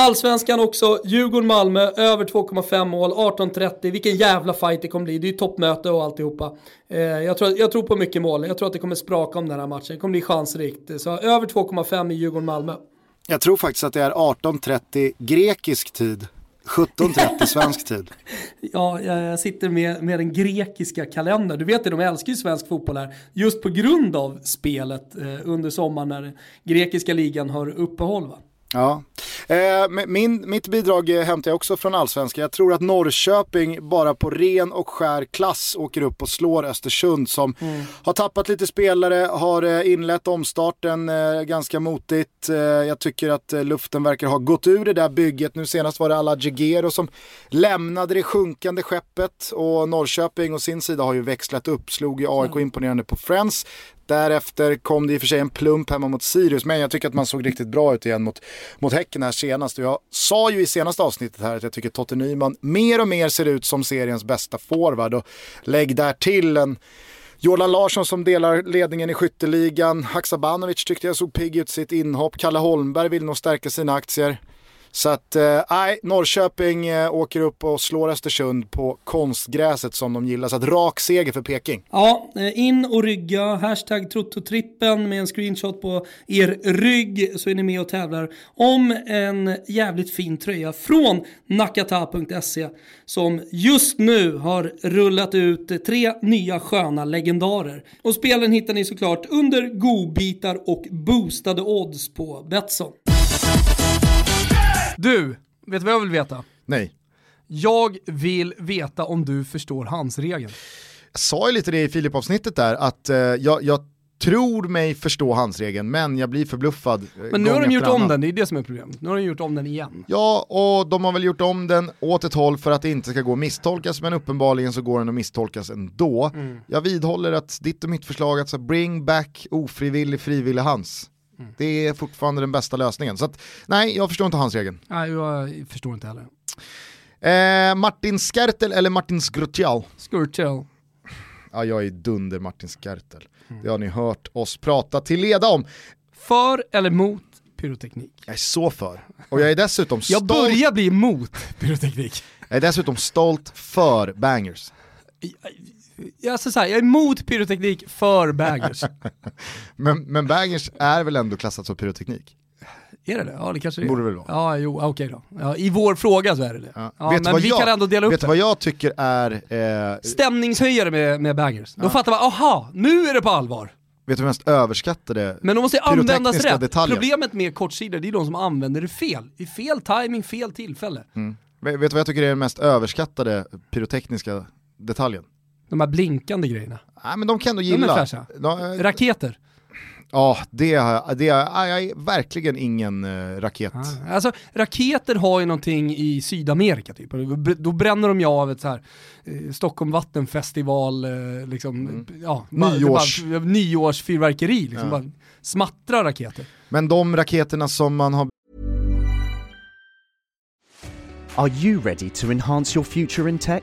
Allsvenskan också, Djurgården-Malmö, över 2,5 mål, 18-30. Vilken jävla fight det kommer bli. Det är ju toppmöte och alltihopa. Eh, jag, tror, jag tror på mycket mål. Jag tror att det kommer spraka om den här matchen. Det kommer bli chansrikt. Så över 2,5 i Djurgården-Malmö. Jag tror faktiskt att det är 18.30 grekisk tid. 17.30 [laughs] svensk tid. Ja, jag sitter med, med den grekiska kalendern. Du vet det, de älskar ju svensk fotboll här. Just på grund av spelet eh, under sommaren när grekiska ligan har uppehåll. Va? Ja, eh, min, mitt bidrag hämtar jag också från allsvenskan. Jag tror att Norrköping bara på ren och skär klass åker upp och slår Östersund som mm. har tappat lite spelare, har eh, inlett omstarten eh, ganska motigt. Jag tycker att luften verkar ha gått ur det där bygget. Nu senast var det alla Jigero som lämnade det sjunkande skeppet och Norrköping och sin sida har ju växlat upp, slog ju AIK mm. imponerande på Friends Därefter kom det i och för sig en plump hemma mot Sirius, men jag tycker att man såg riktigt bra ut igen mot, mot Häcken här senast. Jag sa ju i senaste avsnittet här att jag tycker Totte Nyman mer och mer ser ut som seriens bästa forward och lägg där till en Jordan Larsson som delar ledningen i skytteligan. Haksabanovic tyckte jag såg pigg ut sitt inhopp. Kalle Holmberg vill nog stärka sina aktier. Så att, nej, eh, Norrköping eh, åker upp och slår Östersund på konstgräset som de gillar. Så att rak seger för Peking. Ja, eh, in och rygga, hashtag trottotrippen med en screenshot på er rygg så är ni med och tävlar om en jävligt fin tröja från nakata.se som just nu har rullat ut tre nya sköna legendarer. Och spelen hittar ni såklart under godbitar och boostade odds på Betsson. Du, vet du vad jag vill veta? Nej. Jag vill veta om du förstår hans regeln. Jag sa ju lite det i Filip-avsnittet där, att eh, jag, jag tror mig förstå hans regeln men jag blir förbluffad. Eh, men nu har de gjort annan. om den, det är det som är problemet. Nu har de gjort om den igen. Ja, och de har väl gjort om den åt ett håll för att det inte ska gå att misstolkas, men uppenbarligen så går den att misstolkas ändå. Mm. Jag vidhåller att ditt och mitt förslag, att bring back ofrivillig frivillig hans. Mm. Det är fortfarande den bästa lösningen. Så att, nej, jag förstår inte hans regeln. Nej, jag förstår inte heller. Eh, Martin Skertel eller Martin Skrutjal? Skrutjal. Ja, jag är dunder Martin Skertel. Mm. Det har ni hört oss prata till leda om. För eller mot pyroteknik? Jag är så för. Och jag är dessutom stolt. Jag börjar bli emot pyroteknik. Jag är dessutom stolt för bangers jag, så här, jag är emot pyroteknik för bangers. [laughs] men, men bangers är väl ändå klassat som pyroteknik? Är det det? Ja det kanske det är. Borde väl vara. Ja, jo, okej okay då. Ja, I vår fråga så är det det. Ja. Ja, vet men vi jag, kan ändå dela upp vet du vad jag tycker är... Eh... Stämningshöjare med, med bangers. Ja. Då fattar man, aha, nu är det på allvar. Vet du mest överskattade Men de måste användas rätt. Detaljer. Problemet med kortsidor, det är de som använder det fel. I fel timing, fel tillfälle. Mm. Vet du vad jag tycker är den mest överskattade pyrotekniska detaljen? De här blinkande grejerna. Nej men de kan du gilla. De är fräscha. De, äh, Raketer. Ja, det, det är, jag är verkligen ingen uh, raket. Ah, alltså, raketer har ju någonting i Sydamerika typ. Då bränner de ju av ett så här eh, Stockholm vattenfestival, eh, liksom, mm. ja, Nyårs. bara, nyårsfyrverkeri, liksom, ja. bara smattrar raketer. Men de raketerna som man har Are you ready to enhance your future in tech?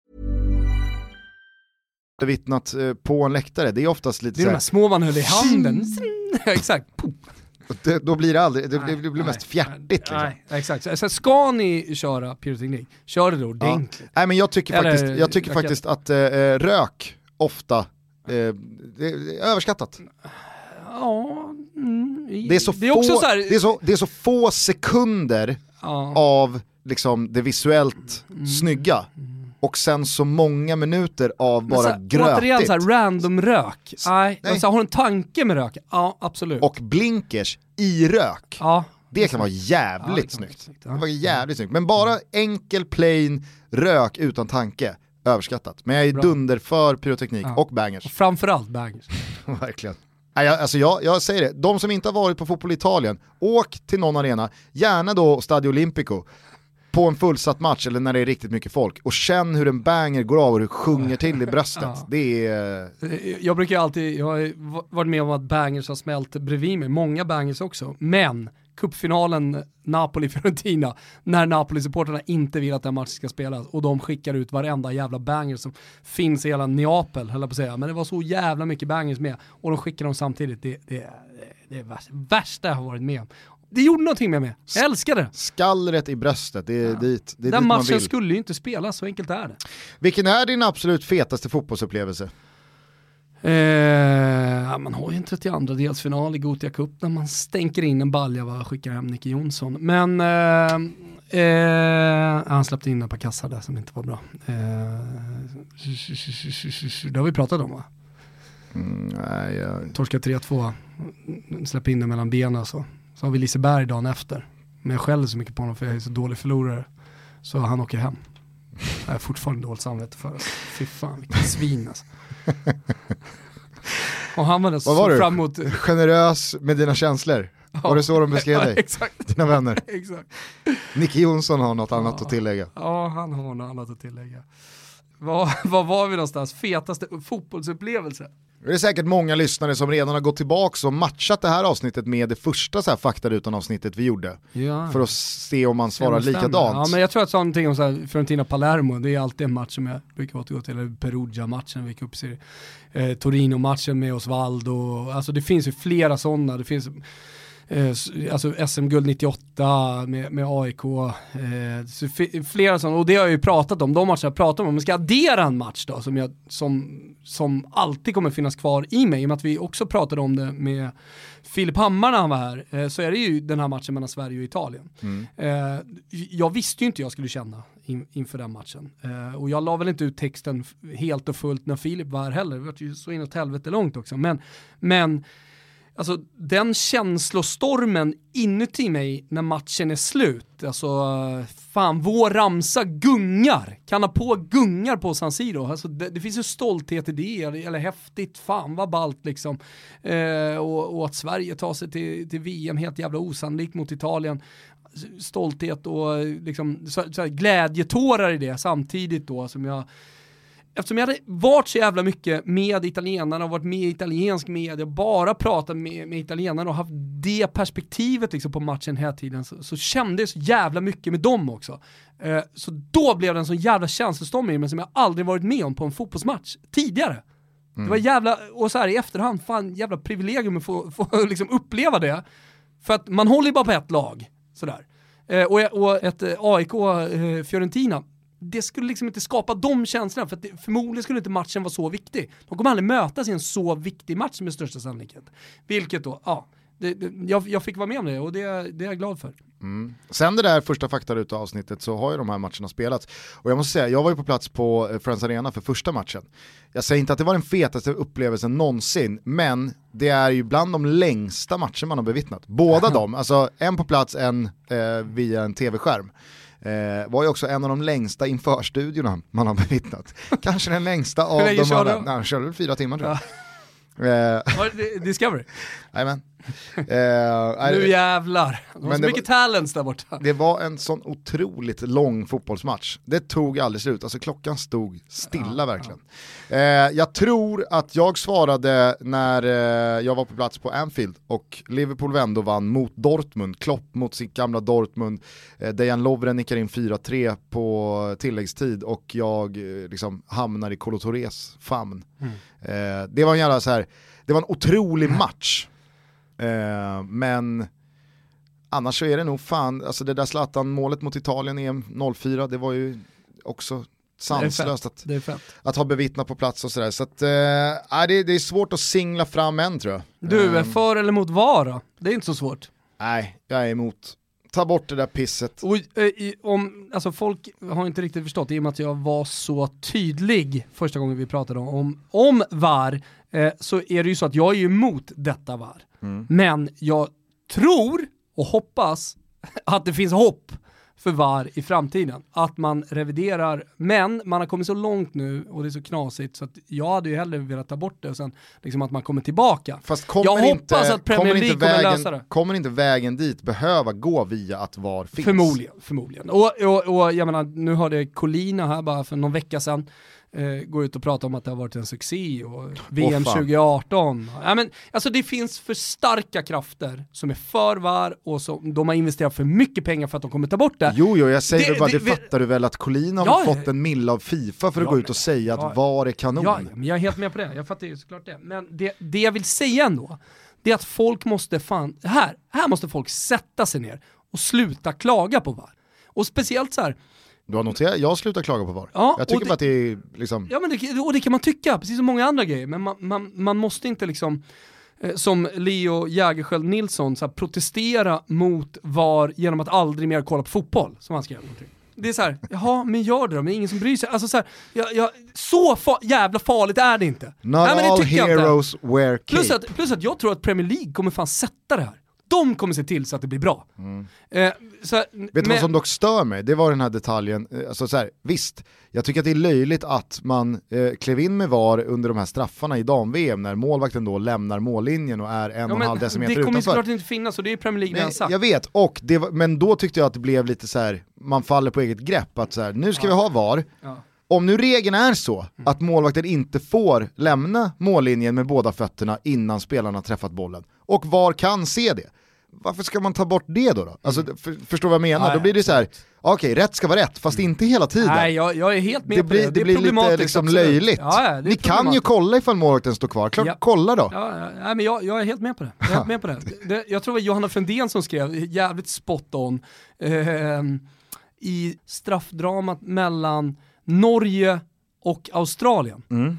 Vittnat eh, på en läktare, det är oftast lite Det är de här små man höll i handen. [laughs] exakt. Det, då blir det aldrig, det, nej, det blir mest fjärtigt. Liksom. Nej, exakt. Så, ska ni köra pyroteknik, kör det då ordentligt. Ja. Nej men jag tycker Eller, faktiskt, jag tycker faktiskt att äh, rök ofta, äh, det är överskattat. Ja, mm, det, är så det, är få, så här... det, är så, det är så få sekunder ja. av liksom, det visuellt mm. snygga. Mm och sen så många minuter av bara så, grötigt. Återigen så random rök. Nej. Nej. Så, har du en tanke med rök? Ja, absolut. Och blinkers i rök. Ja. Det kan vara jävligt ja, snyggt. snyggt ja. Det var jävligt snyggt. Men bara enkel, plain rök utan tanke, överskattat. Men jag är Bra. dunder för pyroteknik ja. och bangers. Och framförallt bangers. [laughs] Verkligen. Alltså jag, jag säger det, de som inte har varit på fotboll i Italien, åk till någon arena, gärna då Stadio Olimpico på en fullsatt match eller när det är riktigt mycket folk och känn hur en banger går av och hur det sjunger till i bröstet. Ja. Det är... Eh, jag brukar alltid, jag har varit med om att bangers har smält bredvid mig, många bangers också, men cupfinalen Napoli-Fiorentina när Napoli-supporterna inte vill att den matchen ska spelas och de skickar ut varenda jävla banger som finns i hela Neapel, höll jag på att säga. Men det var så jävla mycket bangers med och de skickar dem samtidigt. Det, det, det är det värsta jag har varit med om. Det gjorde någonting med mig. Jag älskar det. Skallret i bröstet, det är ja. dit, det är Den dit matchen skulle ju inte spelas, så enkelt är det. Vilken är din absolut fetaste fotbollsupplevelse? Eh, man har ju en 32 delsfinal i Gotia Cup när man stänker in en balja och skickar hem Nicke Jonsson. Men eh, eh, han släppte in ett par kassar där som inte var bra. Eh, det har vi pratat om va? Mm, nej, jag... Torska 3-2, släpp in den mellan benen så. Så har vi Liseberg dagen efter. Men jag skäller så mycket på honom för jag är så dålig förlorare. Så han åker hem. Jag har fortfarande dåligt samvete för det. Fy fan vilket svin alltså. [laughs] Och han var så var fram emot... Generös med dina känslor. Ja. Var det så de beskrev dig? [laughs] exakt. Dina vänner? [laughs] exakt. Nicke Jonsson har något annat ja. att tillägga. Ja, han har något annat att tillägga. Var var vi någonstans? Fetaste fotbollsupplevelse? Det är säkert många lyssnare som redan har gått tillbaka och matchat det här avsnittet med det första så här faktarutan avsnittet vi gjorde. Ja. För att se om man svarar likadant. Ja men jag tror att någonting om så här, Fiorentina Palermo, det är alltid en match som jag brukar återgå till, eller Perugia-matchen, vi cupserie. Eh, Torino-matchen med Osvaldo, alltså det finns ju flera sådana, det finns eh, alltså SM-guld 98 med, med AIK, eh, flera sådana, och det har jag ju pratat om, de matcherna jag pratat om, om man ska addera en match då som, jag, som, som alltid kommer finnas kvar i mig, i och med att vi också pratade om det med Filip Hammar när han var här, eh, så är det ju den här matchen mellan Sverige och Italien. Mm. Eh, jag visste ju inte jag skulle känna in, inför den matchen. Eh, och jag la väl inte ut texten helt och fullt när Filip var här heller, det var ju så inåt helvete långt också. Men, men alltså den känslostormen inuti mig när matchen är slut, alltså fan vår ramsa gungar, kan ha på gungar på San Siro, alltså det, det finns ju stolthet i det, eller, häftigt, fan vad ballt liksom. Eh, och, och, att Sverige tar sig till, till VM helt jävla osannolikt mot Italien. Alltså, stolthet och liksom, så, så glädjetårar i det samtidigt då som jag eftersom jag hade varit så jävla mycket med italienarna och varit med i italiensk media, bara pratat med, med italienarna och haft det perspektivet liksom på matchen hela tiden, så, så kände jag så jävla mycket med dem också. Eh, så då blev det en sån jävla känslostorm i mig som jag aldrig varit med om på en fotbollsmatch tidigare. Mm. Det var jävla, och så här i efterhand, fan jävla privilegium att få, få [laughs] liksom uppleva det. För att man håller ju bara på ett lag, sådär. Eh, och, och ett eh, AIK eh, det skulle liksom inte skapa de känslorna, för det, förmodligen skulle inte matchen vara så viktig. De kommer aldrig mötas i en så viktig match med största sannolikhet. Vilket då, ja, det, det, jag, jag, fick vara med om det och det, det är jag glad för. Mm. Sen det där första faktaruta avsnittet så har ju de här matcherna spelats. Och jag måste säga, jag var ju på plats på eh, Friends Arena för första matchen. Jag säger inte att det var den fetaste upplevelsen någonsin, men det är ju bland de längsta matcher man har bevittnat. Båda [laughs] de, alltså en på plats, en eh, via en tv-skärm. Eh, var ju också en av de längsta införstudiorna man har bevittnat. [laughs] Kanske den längsta av dem alla. Nej, han körde fyra timmar tror jag. Ja. Eh, Discovery? Jajamän. Eh, nu jävlar, de har så mycket var, talents där borta. Det var en sån otroligt lång fotbollsmatch. Det tog aldrig slut, alltså klockan stod stilla ja, verkligen. Ja. Eh, jag tror att jag svarade när eh, jag var på plats på Anfield och Liverpool vände och vann mot Dortmund, Klopp mot sitt gamla Dortmund, eh, Dejan Lovren nickar in 4-3 på tilläggstid och jag eh, liksom hamnar i Kolo Torres famn. Mm. Eh, det var en jävla så här, det var en otrolig [laughs] match. Eh, men annars så är det nog fan, alltså det där Zlatan-målet mot Italien i EM 04, det var ju också sanslöst att, att ha bevittnat på plats och sådär. Så att, eh, det, det, är svårt att singla fram en tror jag. Du, är ehm. för eller mot VAR då? Det är inte så svårt. Nej, jag är emot. Ta bort det där pisset. Och, eh, om, alltså folk har inte riktigt förstått, i och med att jag var så tydlig första gången vi pratade om, om VAR, eh, så är det ju så att jag är emot detta VAR. Mm. Men jag tror och hoppas [laughs] att det finns hopp för VAR i framtiden. Att man reviderar, men man har kommit så långt nu och det är så knasigt så att jag hade ju hellre velat ta bort det och sen liksom att man kommer tillbaka. Fast kommer jag inte, hoppas att Premier League kommer, vägen, lösa det. Kommer inte vägen dit behöva gå via att VAR finns? Förmodligen, förmodligen. Och, och, och jag menar, nu hörde Colina här bara för någon vecka sedan eh, går ut och pratar om att det har varit en succé och VM fan. 2018. Ja, men, alltså det finns för starka krafter som är för VAR och som, de har investerat för mycket pengar för att de kommer ta bort det. Jo, jo, jag säger Det- bara, det, det- vi- fattar du väl att Collin har Ja, fått en mille av Fifa för att Ja, gå ut och säga att VAR är kanon. Ja, men jag är helt med på det, jag fattar ju såklart det. Men det, det jag vill säga ändå, det är att folk måste fan, här, här måste folk sätta sig ner och sluta klaga på VAR. Och speciellt så här, Du har noterat, jag slutar klaga på VAR. Ja, jag tycker det- bara att det är liksom... Ja men det, och det kan man tycka, precis som många andra grejer, men man, man, man måste inte liksom eh, som Leo Jägerskiöld Nilsson så här, protestera mot VAR genom att aldrig mer kolla på fotboll, som han skrev. någonting. Det är så här, jaha men gör det då, men det är ingen som bryr sig. Alltså så, här, jag, jag, så fa jävla farligt är det inte. Not Nej, men det all heroes wear cape. Plus att, plus att jag tror att Premier League kommer fan sätta det här. De kommer se till så att det blir bra. Eh, så, Mm. Vet du men- vad som dock stör mig? Det var den här detaljen, eh, alltså så här, visst, jag tycker att det är löjligt att man eh, klev in med VAR under de här straffarna i dam-VM när målvakten då lämnar mållinjen och är en ja, och en halv decimeter Det kommer ju utanför. såklart inte finnas och det är Premier League Nej, sagt. jag vet, och det men då tyckte jag att det blev lite så här, man faller på eget grepp, att så här, nu ska vi ha VAR, Ja. om nu regeln är så att målvakten inte får lämna mållinjen med båda fötterna innan spelarna träffat bollen, och VAR kan se det, varför ska man ta bort det då? då? Alltså, för, förstår vad jag menar? Ja, då blir det så här, okej rätt ska vara rätt, fast inte hela tiden. Nej, jag, jag är helt med det på blir, det. det är blir lite liksom absolut. löjligt. Ja, ja, det Ni kan ju kolla ifall målvakten står kvar, klart Ja. kolla då. Ja, ja, nej, men jag, jag är helt med på det. Jag, är helt med på det. [laughs] det jag tror det var Johanna Fendén som skrev, jävligt spot on, ehm, i straffdramat mellan Norge och Australien. Mm.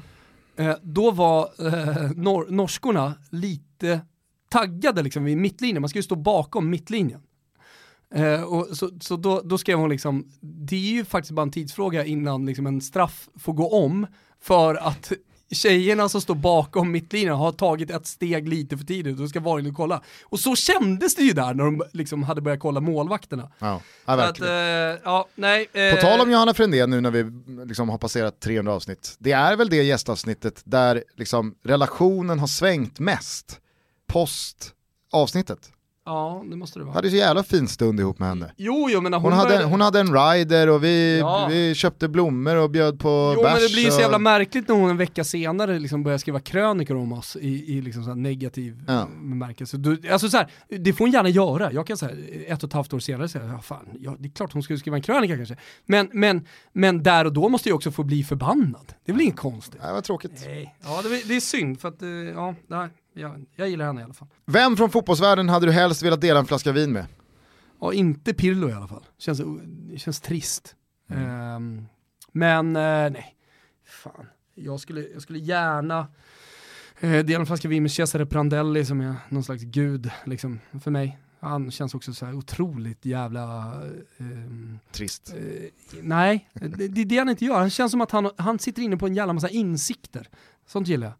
Eh, då var eh, nor norskorna lite taggade liksom vid mittlinjen, man ska ju stå bakom mittlinjen. Eh, och så så då, då skrev hon liksom, det är ju faktiskt bara en tidsfråga innan liksom en straff får gå om för att tjejerna som står bakom mittlinjen har tagit ett steg lite för tidigt och ska VAR in och kolla. Och så kändes det ju där när de liksom hade börjat kolla målvakterna. Ja, ja Så att, verkligen. eh, ja, nej, På eh, tal om Johanna Frändén nu när vi liksom har passerat 300 avsnitt, det är väl det gästavsnittet där liksom relationen har svängt mest post avsnittet. Ja, det måste det vara. hade så jävla fin stund ihop med henne. Jo, jo, men hon, Hon hade, började- hon hade en rider och vi, Ja. vi köpte blommor och bjöd på Jo bärs. men det blir ju så och- jävla märkligt när hon en vecka senare liksom börjar skriva krönikor om oss i, i liksom så här negativ Ja. bemärkelse. Alltså så här, det får hon gärna göra. Jag kan säga ett och ett halvt år senare säga, ja fan, ja, det är klart hon skulle skriva en krönika kanske. Men, men, men där och då måste jag också få bli förbannad. Det är väl inget konstigt. Nej, vad tråkigt. Nej, ja det, det är synd för att, eh, ja, nej, jag, jag gillar henne i alla fall. Vem från fotbollsvärlden hade du helst velat dela en flaska vin med? Ja, inte Pirlo i alla fall. Känns, det känns trist. Ehm, men eh, nej, fan. Jag skulle, jag skulle gärna eh, dela en flaska vin med Cesare Prandelli som är någon slags gud liksom, för mig. Han känns också så här otroligt jävla... ehm, Trist. eh, nej, det, det är det han inte gör. Han känns som att han, han sitter inne på en jävla massa insikter. Sånt gillar jag.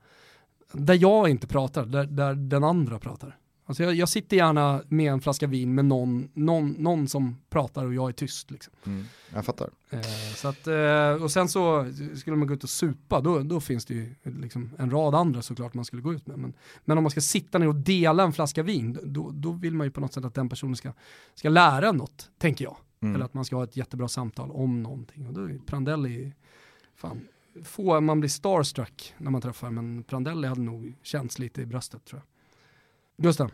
Där jag inte pratar, där, där den andra pratar. Alltså jag, jag sitter gärna med en flaska vin med någon, någon, någon som pratar och jag är tyst. Liksom. Mm, jag fattar. Eh, så att, eh, och sen så skulle man gå ut och supa, då, då finns det ju liksom en rad andra såklart man skulle gå ut med. Men, men om man ska sitta ner och dela en flaska vin, då, då vill man ju på något sätt att den personen ska, ska lära något, tänker jag. Mm. Eller att man ska ha ett jättebra samtal om någonting. Och då är Prandelli, fan, få man blir starstruck när man träffar, men Prandelli hade nog känts lite i bröstet tror jag. Gustav?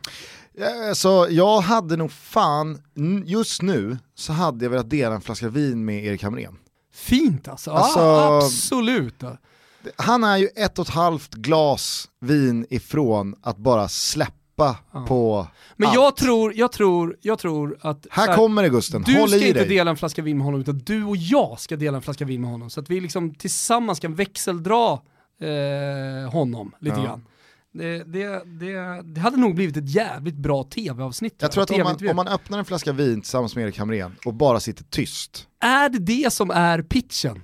Så jag hade nog fan, just nu så hade jag velat dela en flaska vin med Erik Hamrén. Fint alltså, Alltså- ah, absolut. Han är ju ett och ett halvt glas vin ifrån att bara släppa Ja. på Men allt. jag tror, jag tror, jag tror att... Här här, kommer det Gusten, Du håll ska inte dig. dela en flaska vin med honom, utan du och jag ska dela en flaska vin med honom. Så att vi liksom tillsammans kan växeldra eh, honom lite Ja. grann. Det, det, det, det hade nog blivit ett jävligt bra tv-avsnitt. Jag tror att om man, om man öppnar en flaska vin tillsammans med Erik Hamrén och bara sitter tyst, Är det det som är pitchen?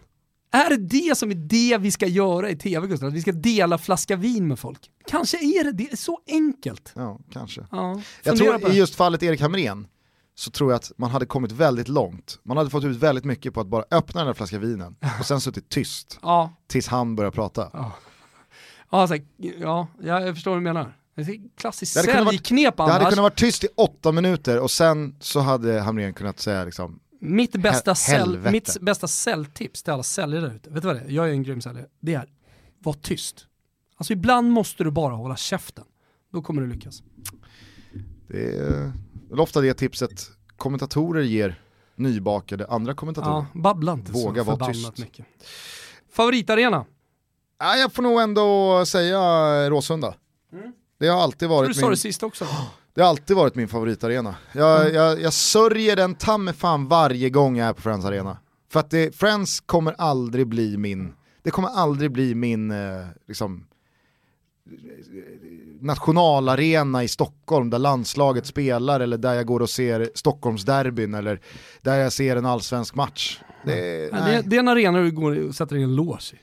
Är det det som är det vi ska göra i tv, Gustav? Att vi ska dela flaska vin med folk? Kanske är det det, är så enkelt. ja kanske. Ja, Jag tror i just fallet Erik Hamrén så tror jag att man hade kommit väldigt långt. Man hade fått ut väldigt mycket på att bara öppna den där flaskan vinen [laughs] och sen suttit tyst Ja, tills han börjar prata. ja, här, ja, jag förstår vad du menar. Klassiskt säljknep Det hade annars. kunnat vara tyst i åtta minuter och sen så hade Hamrén kunnat säga liksom, Mitt bästa, helvete. mitt bästa säljtips till alla säljare där ute, vet du vad det är? Jag är en grym säljare. Det är, var tyst. Alltså ibland måste du bara hålla käften. Då kommer du lyckas. Det är väl ofta det tipset kommentatorer ger nybakade andra kommentatorer. Ja, babbla inte Våga så vara tyst. mycket. Favoritarena? Ja, jag får nog ändå säga Råsunda. Det har alltid Mm. Du varit sa det min, sist också? det har alltid varit min favoritarena. Jag, Mm. jag, jag sörjer den ta mig fan varje gång jag är på Friends Arena. För att det, Friends kommer aldrig bli min, det kommer aldrig bli min eh, liksom, nationalarena i Stockholm där landslaget spelar eller där jag går och ser Stockholmsderbyn eller där jag ser en allsvensk match. Det, Ja, det, nej, det är en arena du går och sätter in en lås i.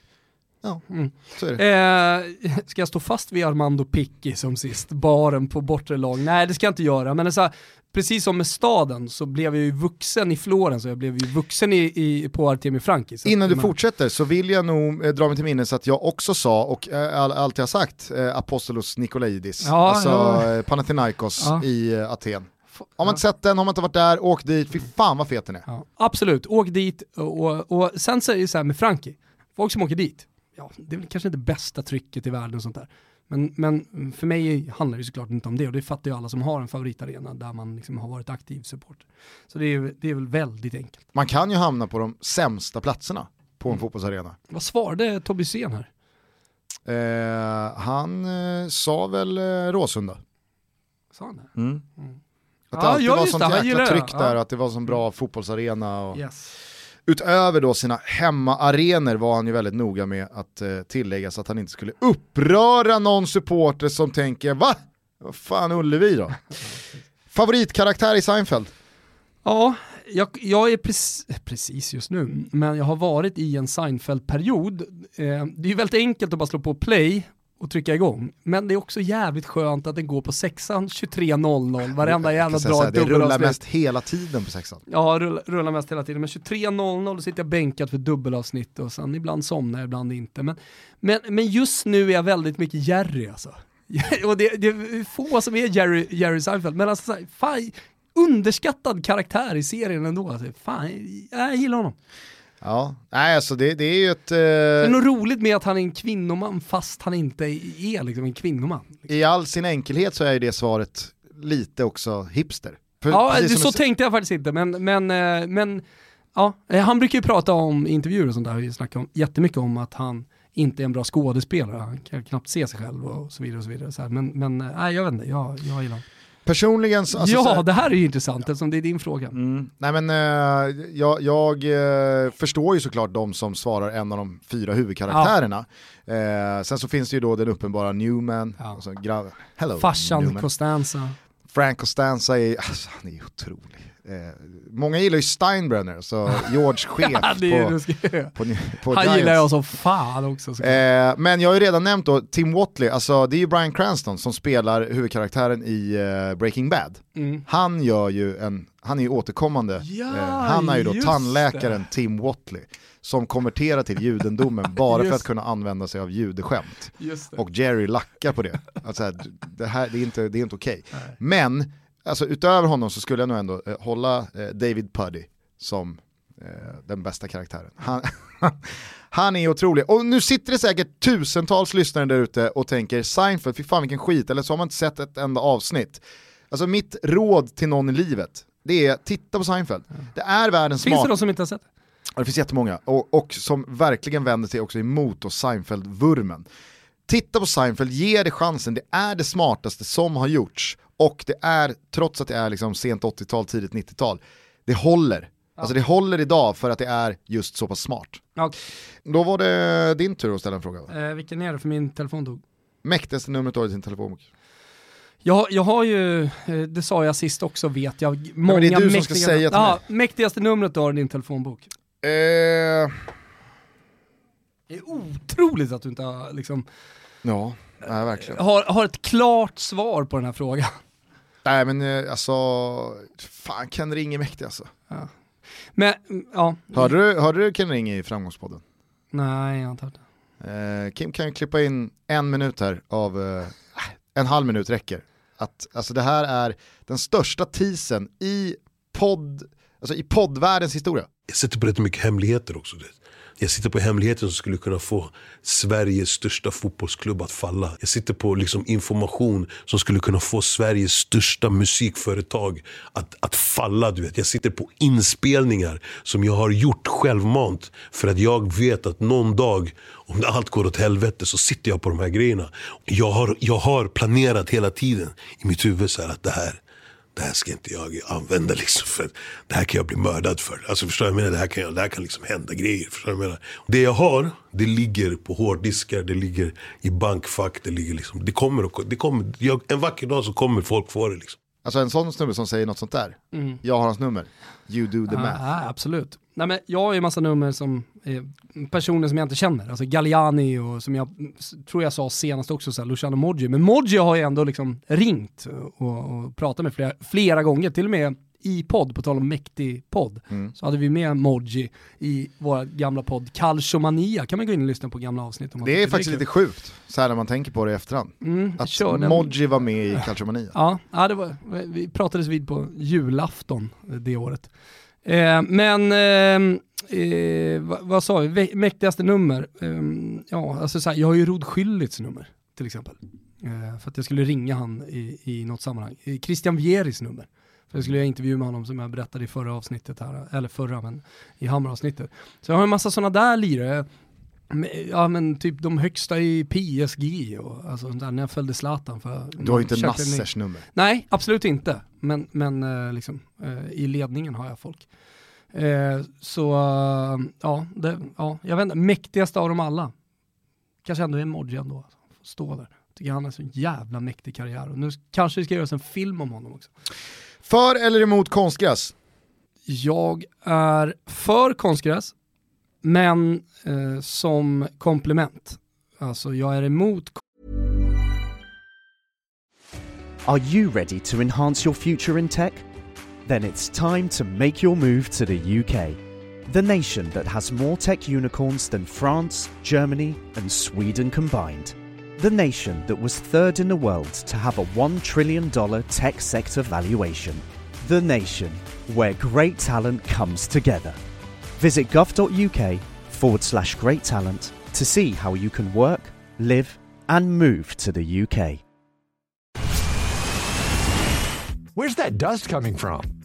ja, Mm. så är det. Eh, [laughs] ska jag stå fast vid Armando Picchi som sist, baren på bortre lag? Nej det ska jag inte göra, men det är så här, precis som med staden så blev jag ju vuxen i Florens och jag blev ju vuxen i, i, på Artemi Franki. Så Innan du att- fortsätter så vill jag nog eh, dra mig till minnes att jag också sa, och eh, all, allt jag har sagt, eh, Apostolos Nikolaidis, Ja, alltså ja. eh, Panathinaikos Ja. i eh, Aten. Har man inte sett den, har man inte varit där, åk dit, fy fan vad fet den är. Ja, absolut, åk dit och, och, och sen säger det så här med Frankie, folk som åker dit, ja det är väl kanske inte bästa trycket i världen och sånt där. Men, men för mig handlar det såklart inte om det och det fattar ju alla som har en favoritarena där man liksom har varit aktiv supporter. Så det är, det är väl väldigt enkelt. Man kan ju hamna på de sämsta platserna på en fotbollsarena. Vad svarade Tobbe Hysén här? Eh, han eh, sa väl eh, Råsunda. Sa han det? Att Ja, det alltid ja, var sånt det, jäkla gillar det. tryck där, Ja. att det var sån bra fotbollsarena. Och Yes. Utöver då sina hemmaarenor var han ju väldigt noga med att eh, tillägga så att han inte skulle uppröra någon supporter som tänker va? Vad fan Ullevi då? [laughs] Favoritkaraktär i Seinfeld? Ja, jag, jag är precis, precis just nu, men jag har varit i en Seinfeld-period. Eh, det är ju väldigt enkelt att bara slå på play och trycka igång, men det är också jävligt skönt att den går på sexan 23.00, varenda jävla ett Det rullar mest hela tiden på sexan. Ja, rullar, rullar mest hela tiden, men 23.00 då sitter jag bänkad för dubbelavsnitt och sen ibland somnar jag, ibland inte. Men, men, men just nu är jag väldigt mycket Jerry alltså. [laughs] och det, det är få som är Jerry, Jerry Seinfeld, men alltså fan, underskattad karaktär i serien ändå. Alltså, fan, jag gillar honom. Ja, nej alltså det, det är ju ett... Det är Eh, något roligt med att han är en kvinnoman fast han inte är liksom en kvinnoman. I all sin enkelhet så är ju det svaret lite också hipster. För Ja, det, så du- tänkte jag faktiskt inte, men, men, eh, men ja, eh, han brukar ju prata om intervjuer och sånt där, och snacka om, jättemycket om att han inte är en bra skådespelare, han kan knappt se sig själv och så vidare. Och så vidare så. Men, men eh, nej, jag vet inte, jag, jag gillar honom. Personligen, så- alltså, så ja, här- det här är ju intressant eftersom det är din fråga. Mm. Nej men eh, jag, jag eh, förstår ju såklart de som svarar en av de fyra huvudkaraktärerna. Eh, sen så finns det ju då den uppenbara Newman, Ja. och så gra- Hello Farsan Newman. Costanza. Frank Costanza är, alltså, han är ju otrolig. Eh, många gillar ju Steinbrenner, så [laughs] George chef Ja, det på, på, på han Giants. gillar jag som fan också. Så. Eh, men jag har ju redan nämnt då Tim Watley, alltså det är ju Bryan Cranston som spelar huvudkaraktären i eh, Breaking Bad. Mm. Han gör ju en, han är ju återkommande, Ja, eh, han är ju då tandläkaren Tim Watley som konverterar till judendomen [laughs] bara för att kunna använda sig av judeskämt. Det. Och Jerry lackar på det. Alltså, det, här, det är inte, det är inte okej. Men alltså, utöver honom så skulle jag nog ändå eh, hålla eh, David Puddy som eh, den bästa karaktären. Han, [laughs] han är otrolig. Och nu sitter det säkert tusentals lyssnare där ute och tänker Seinfeld, fy fan vilken skit, eller så har man inte sett ett enda avsnitt. Alltså mitt råd till någon i livet, det är titta på Seinfeld. Det är världens Finns smart... det de som inte har sett det? Ja, det finns jättemånga, och, och som verkligen vänder sig också emot Seinfeld-vurmen. Titta på Seinfeld, ge det chansen, det är det smartaste som har gjorts. Och det är, trots att det är liksom sent 80-tal, tidigt 90-tal, det håller. Alltså det håller idag för att det är just så pass smart. Okej. Då var det din tur att ställa en fråga. Eh, vilken är det för min telefon dog? Mäktigaste numret du har i din telefonbok? Jag, jag har ju, eh, det sa jag sist också vet jag, många det är du som mäktiga... ska säga till ja, Mäktigaste numret du har i din telefonbok. Eh, Det är otroligt att du inte har, liksom, ja, nej, verkligen. har, har ett klart svar på den här frågan. Nej men eh, alltså, fan Ken Ring är mäktig alltså. Men, mm, ja. Hörde du, hörde du Ken Ring i Framgångspodden? Nej, jag har inte hört det. Eh, Kim kan ju klippa in en minut här av, eh, en halv minut räcker. Att, alltså det här är den största teasern i podd, Alltså i poddvärldens historia. Jag sitter på rätt mycket hemligheter också. Det. Jag sitter på Hemligheten som skulle kunna få Sveriges största fotbollsklubb att falla. Jag sitter på liksom information som skulle kunna få Sveriges största musikföretag att, att falla. Du vet. Jag sitter på inspelningar som jag har gjort självmant. För att jag vet att någon dag, om allt går åt helvete, så sitter jag på de här grejerna. Jag har, jag har planerat hela tiden i mitt huvud så att det här, det här ska inte jag använda liksom för det här kan jag bli mördad för. Alltså förstår jag menar? Det här kan, jag, det här kan liksom hända grejer. Förstår jag menar? Det jag har, det ligger på hårddiskar, det ligger i bankfack, det ligger liksom, det kommer, det kommer jag, en vacker dag så kommer folk få det liksom. Alltså en sån snubbe som säger något sånt där, Mm. jag har hans nummer, you do the Ja, math. ja, absolut. Nej, men jag har ju massa nummer som personer som jag inte känner. Alltså Galliani och som jag tror jag sa senast också, så här, Luciano Moggi. Men Moggi har ju ändå liksom ringt och, och pratat med flera, flera gånger, till och med i podd, på tal om mäktig podd, Mm. så hade vi med Moggi i vår gamla podd Calciomania. kan man gå in och lyssna på gamla avsnitt. Om Det är faktiskt kul. lite sjukt, så här när man tänker på det i efterhand. Mm, Att kör den. Modji var med i Calciomania. Ja, ja det var, vi pratades vid på julafton eh, det året. Eh, men, eh, eh, vad, vad sa vi, mäktigaste nummer? Eh, ja, alltså så här, jag har ju Rod Schüllits nummer till exempel. Eh, för att jag skulle ringa han i, i något sammanhang. Eh, Christian Vieris nummer. Jag skulle göra intervju med honom som jag berättade i förra avsnittet här, eller förra men i Hammar-avsnittet. Så jag har en massa sådana där lirare. Ja men typ de högsta i PSG och alltså där, när jag följde Zlatan för Du har ju inte Nassers nummer. Nej, absolut inte. Men, men eh, liksom, eh, i ledningen har jag folk. Eh, så ja, det, ja, jag vet inte, mäktigaste av dem alla. Kanske ändå är Modji ändå. Alltså. Stå där. Tycker han har en så jävla mäktig karriär. Och nu kanske det ska göras en film om honom också. För eller emot konstgräs? Jag är för konstgräs, men eh, som komplement. Alltså jag är emot Are you ready to enhance your future in tech? Then it's time to make your move to the UK, the nation that has more tech unicorns than France, Germany, and Sweden combined. The nation that was third in the world to have a $1 trillion tech sector valuation. The nation where great talent comes together. Visit gov.uk forward slash great talent to see how you can work, live, and move to the UK. Where's that dust coming from?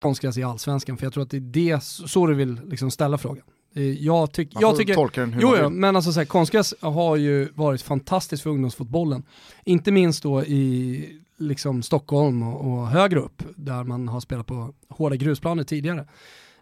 Konstgräs i allsvenskan, för jag tror att det är det, så du vill liksom ställa frågan. Eh, Jag, tyck, jag tycker... tolka den hur Jo, jo, men alltså så här, konstgräs har ju varit fantastiskt för ungdomsfotbollen. Inte minst då i liksom Stockholm och, och högre upp, där man har spelat på hårda grusplaner tidigare.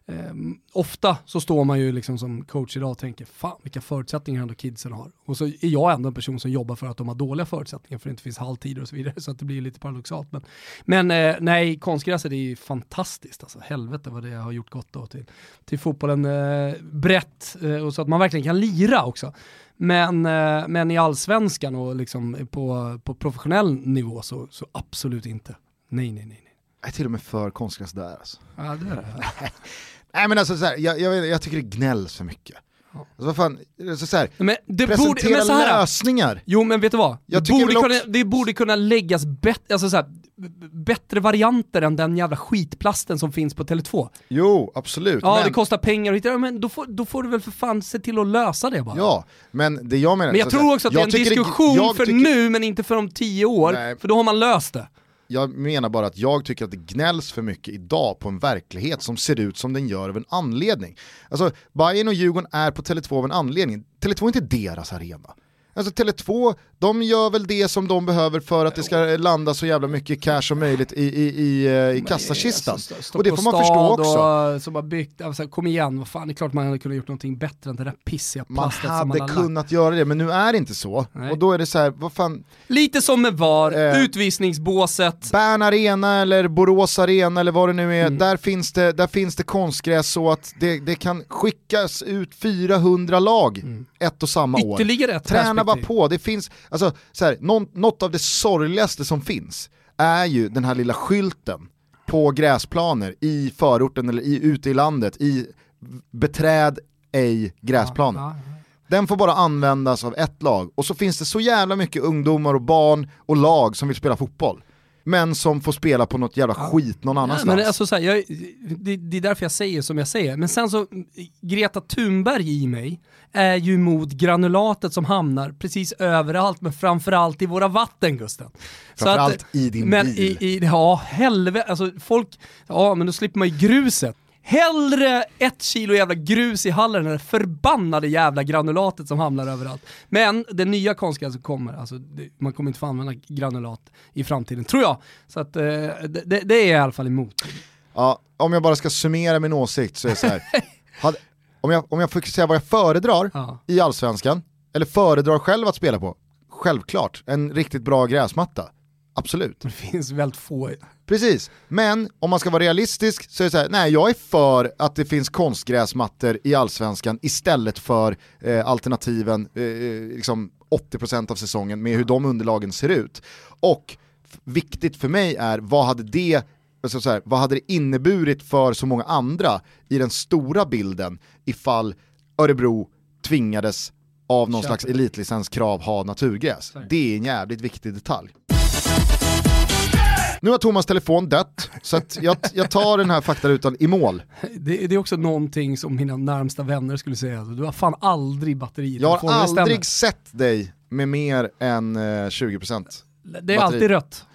Ehm, ofta så står man ju liksom som coach idag och tänker, fan vilka förutsättningar ändå kidsen har. Och så är jag ändå en person som jobbar för att de har dåliga förutsättningar för det inte finns halvtider och så vidare, [laughs] så att det blir lite paradoxalt. Men, men eh, nej, konstgräset är ju fantastiskt. Alltså, helvete vad det har gjort gott då till, till fotbollen eh, brett, eh, och så att man verkligen kan lira också. Men, eh, men i allsvenskan och liksom på, på professionell nivå så, så absolut inte. Nej, nej, nej. nej. Jag är till och med för konstgräs där alltså. Ja, det är det. [laughs] Nej men alltså så här, jag, jag, jag tycker det gnälls för mycket. Alltså vad fan, alltså, så här, Men det borde, presentera men så här, lösningar. Jo men vet du vad? Jag det, borde kunna, det borde kunna läggas bet, alltså så här, bättre varianter än den jävla skitplasten som finns på Tele2. Jo, absolut. Ja men, det kostar pengar och hitta, men då får, då får du väl för fan se till att lösa det bara. Ja, men det jag menar... Men jag så tror också att det är en diskussion jag för tycker- nu men inte för om tio år, Nej. för då har man löst det. Jag menar bara att jag tycker att det gnälls för mycket idag på en verklighet som ser ut som den gör av en anledning. Alltså, Bayern och Djurgården är på Tele2 av en anledning. Tele2 är inte deras arena. Alltså Tele2, de gör väl det som de behöver för att det ska landa så jävla mycket cash som möjligt i, i, i, eh, i kassakistan. Alltså, och det får man förstå också. Och, som har byggt, alltså, kom igen, vad fan, det är klart man hade kunnat gjort någonting bättre än det där pissiga Man plastet som hade man har lagt. kunnat göra det, men nu är det inte så. Nej. Och då är det så här, vad fan, Lite som med VAR, Eh. utvisningsbåset. Bern Arena eller Borås Arena eller vad det nu är, Mm. där, finns det, där finns det konstgräs så att det, det kan skickas ut 400 lag ett och samma år. Mm. Ytterligare ett Träna bara på, det finns, alltså så här, någon, något av det sorgligaste som finns är ju den här lilla skylten på gräsplaner i förorten eller i, ute i landet, i beträd ej gräsplanen. Ja, Den får bara användas av ett lag och så finns det så jävla mycket ungdomar och barn och lag som vill spela fotboll. Men som får spela på något jävla skit någon annanstans. men alltså, så här, jag, det, det är därför jag säger som jag säger. Men sen så, Greta Thunberg i mig är ju emot granulatet som hamnar precis överallt, men framförallt i våra vatten Gusten. Framförallt i din men bil. I, i, ja, helvete, alltså folk, ja men då slipper man ju gruset. Hellre ett kilo jävla grus i hallen än det förbannade jävla granulatet som hamnar överallt. Men det nya konstgräset som kommer, alltså, man kommer inte få använda granulat i framtiden, tror jag. Så att, eh, det, det är i alla fall emot. Ja, om jag bara ska summera min åsikt så är det så här. [laughs] hade, om, jag, om jag får säga vad jag föredrar Ja. i allsvenskan, eller föredrar själv att spela på, självklart, en riktigt bra gräsmatta. Absolut. Det finns väldigt få. Precis, men om man ska vara realistisk så är det så här, nej jag är för att det finns konstgräsmattor i allsvenskan istället för eh, alternativen eh, eh, liksom 80% av säsongen med hur de underlagen ser ut. Och viktigt för mig är, vad hade det alltså så här, vad hade det inneburit för så många andra i den stora bilden ifall Örebro tvingades av någon Köper. slags elitlicenskrav ha naturgräs? Det är en jävligt viktig detalj. Nu har Thomas telefon dött, så jag, jag tar den här faktarutan i mål. Det, det är också någonting som mina närmsta vänner skulle säga. Du har fan aldrig batteri Jag har aldrig sett dig med mer än eh, 20% Det är batteri. alltid rött.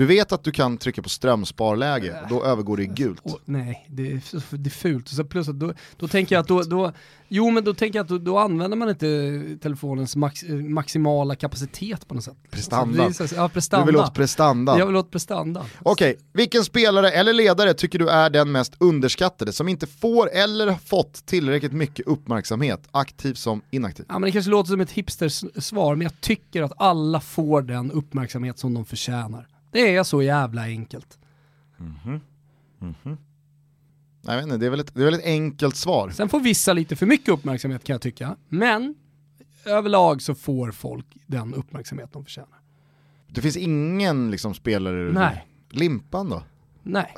Du vet att du kan trycka på strömsparläge, då övergår det i gult. Och, nej, det är, det är fult. Så plus att då, då tänker jag att då, då, jo men då tänker jag att då, då använder man inte telefonens max, eh, maximala kapacitet på något sätt. Prestanda. Så- ja, Du prestanda. vill åt prestanda. Jag vill åt prestanda. Okej, vilken spelare eller ledare tycker du är den mest underskattade som inte får eller har fått tillräckligt mycket uppmärksamhet, aktiv som inaktiv? Ja, men det kanske låter som ett hipstersvar, men jag tycker att alla får den uppmärksamhet som de förtjänar. Det är så jävla enkelt. Jag vet inte, det är väl ett, det är väl ett enkelt svar. Sen får vissa lite för mycket uppmärksamhet kan jag tycka, men överlag så får folk den uppmärksamhet de förtjänar. Det finns ingen liksom, spelare... Nej. Limpan då? Nej.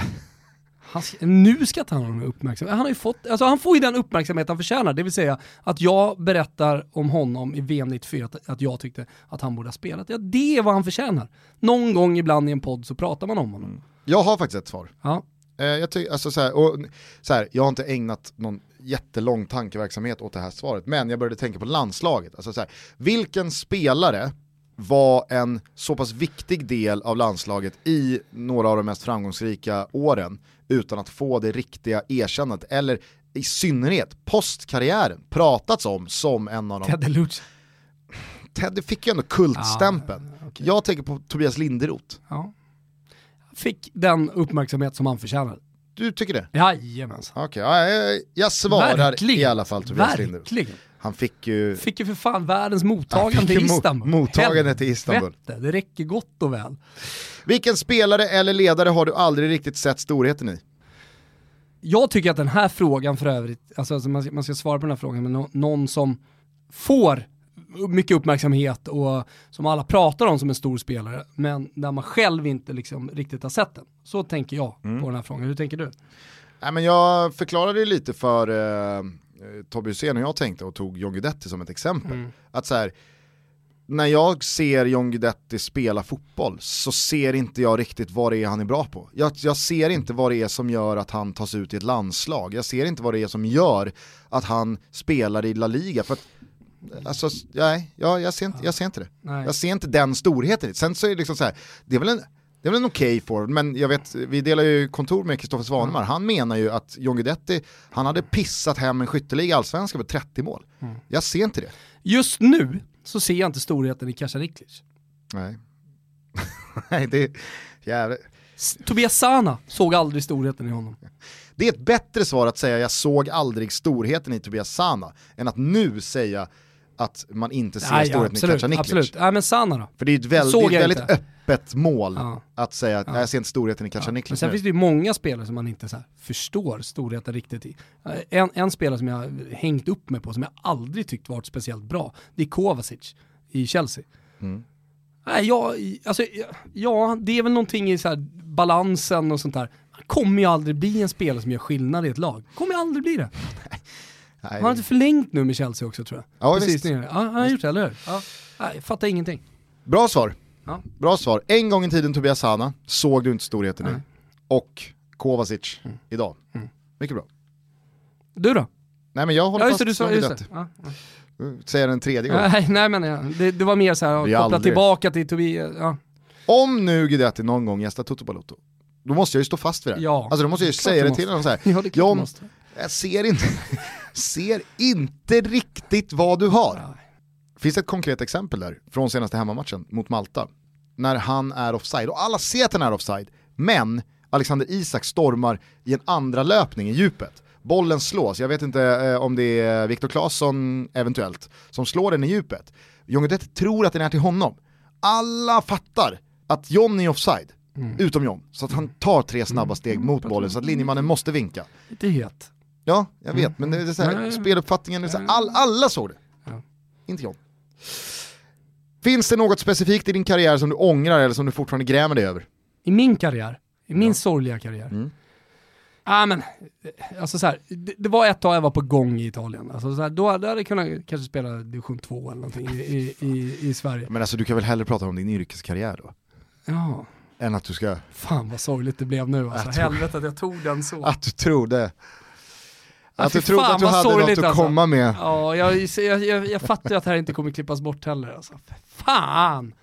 Han, nu ska han ha någon uppmärksamhet. Han, har ju fått, alltså han får ju den uppmärksamhet han förtjänar, det vill säga att jag berättar om honom i VM 94, att, att jag tyckte att han borde ha spelat. Ja, det är vad han förtjänar. Någon gång ibland i en podd så pratar man om honom. Jag har faktiskt ett svar. Ja. Eh, jag, ty- alltså, så här, och, så här, jag har inte ägnat någon jättelång tankeverksamhet åt det här svaret, men jag började tänka på landslaget. Alltså, så här, vilken spelare var en så pass viktig del av landslaget i några av de mest framgångsrika åren utan att få det riktiga erkännandet, eller i synnerhet postkarriären pratats om som en av de... Ted Luce. Ted fick ju ändå kultstämpeln. Ja, okej. Jag tänker på Tobias Linderoth. Ja. Fick den uppmärksamhet som han förtjänade. Du tycker det? Jajamensan. Okej, ja, jag, jag svarar Verkligen. i alla fall Tobias Linderoth. Han fick ju... Fick ju för fan världens mottagande i mo- Istanbul. mottagande till Istanbul. Helvete, Det räcker gott och väl. Vilken spelare eller ledare har du aldrig riktigt sett storheten i? Jag tycker att den här frågan för övrigt, alltså, alltså man, ska, man ska svara på den här frågan med nå- någon som får mycket uppmärksamhet och som alla pratar om som en stor spelare, men där man själv inte liksom riktigt har sett den. Så tänker jag Mm. på den här frågan. Hur tänker du? Nej, men jag förklarade ju lite för eh, Tobbe Hysén och jag tänkte och tog John Guidetti som ett exempel. Mm. Att så här, när jag ser John Guidetti spela fotboll så ser inte jag riktigt vad det är han är bra på. Jag, jag ser inte vad det är som gör att han tas ut i ett landslag. Jag ser inte vad det är som gör att han spelar i La Liga. För att, alltså, nej, jag, jag, ser inte, jag ser inte det. Nej. Jag ser inte den storheten. Sen så är det liksom så här, det är väl en, det är väl en okej forward, men jag vet, vi delar ju kontor med Kristoffer Svanemar, han menar ju att John Guidetti, han hade pissat hem en skytteliga i allsvenskan med 30 mål. Jag ser inte det. Just nu så ser jag inte storheten i Kasaniklic. Nej. [laughs] Nej, det är jävligt. Tobias Sana såg aldrig storheten i honom. Det är ett bättre svar att säga jag såg aldrig storheten i Tobias Sana än att nu säga att man inte ser Nej, storheten i absolut, Kacaniklic. absolut. Nej men Sana då? För det är ett väldigt, väldigt inte. Öppet mål Ja. att säga att Ja. jag ser inte storheten i Men Kacaniklic sen nu. finns det ju många spelare som man inte så förstår storheten riktigt i. Eh, En, en spelare som jag har hängt upp mig på, som jag aldrig tyckt varit speciellt bra, det är Kovacic i Chelsea. Mm. Nej, ja, i- alltså, ja, ja, det är väl någonting i så här balansen och sånt där. Han kommer ju aldrig bli en spelare som gör skillnad i ett lag. Kommer ju aldrig bli det. [laughs] Nej, Han har inte förlängt nu med Chelsea också tror jag. Ja, Precis visst. Ja, han har gjort det, eller hur? Ja. Nej, jag fattar ingenting. Bra svar. Ja. Bra svar. En gång i tiden Tobias Sana såg du inte storheten i. Nej. Och Kovacic idag. Mm. Mycket bra. Du då? Nej men jag håller Ja just det, fast du just det. Ja, ja. Säger den tredje gången. Nej, nej men ja, det, det var mer så här, koppla aldrig- tillbaka till Tobias. Ja. Om nu Guidetti någon gång gästar Toto Balotto, då måste jag ju stå fast vid det. Ja. Alltså då måste jag ju säga det till honom så här. [laughs] Ja, det John, jag ser inte, [laughs] ser inte riktigt vad du har. Nej. Finns ett konkret exempel där, från senaste hemmamatchen mot Malta. När han är offside, och alla ser att han är offside, men Alexander Isak stormar i en andra löpning i djupet. Bollen slås, jag vet inte eh, om det är Viktor Claesson eventuellt, som slår den i djupet. John Guidetti tror att den är till honom. Alla fattar att John är offside, utom John. Så att han tar tre snabba steg mot bollen så att linjemannen måste vinka. Lite het. Ja, jag vet, men det är så här, Nej. speluppfattningen, är så här, all, alla såg det. Ja. Inte jag. Finns det något specifikt i din karriär som du ångrar eller som du fortfarande grämer dig över? I min karriär, i min sorgliga karriär. Mm. Ja men, alltså så här, det, det var ett tag jag var på gång i Italien. Alltså så här, då, då hade jag kunnat kanske spela division 2 eller någonting i, i, i, i Sverige. Men alltså du kan väl hellre prata om din yrkeskarriär då? Ja, Än att du ska, fan vad sorgligt det blev nu alltså. Helvete att jag tog den så. att du trodde. Att du trodde att du hade något att alltså. komma med. Ja, jag, jag, jag, jag fattar ju att det här inte kommer klippas bort heller. Alltså. Fan!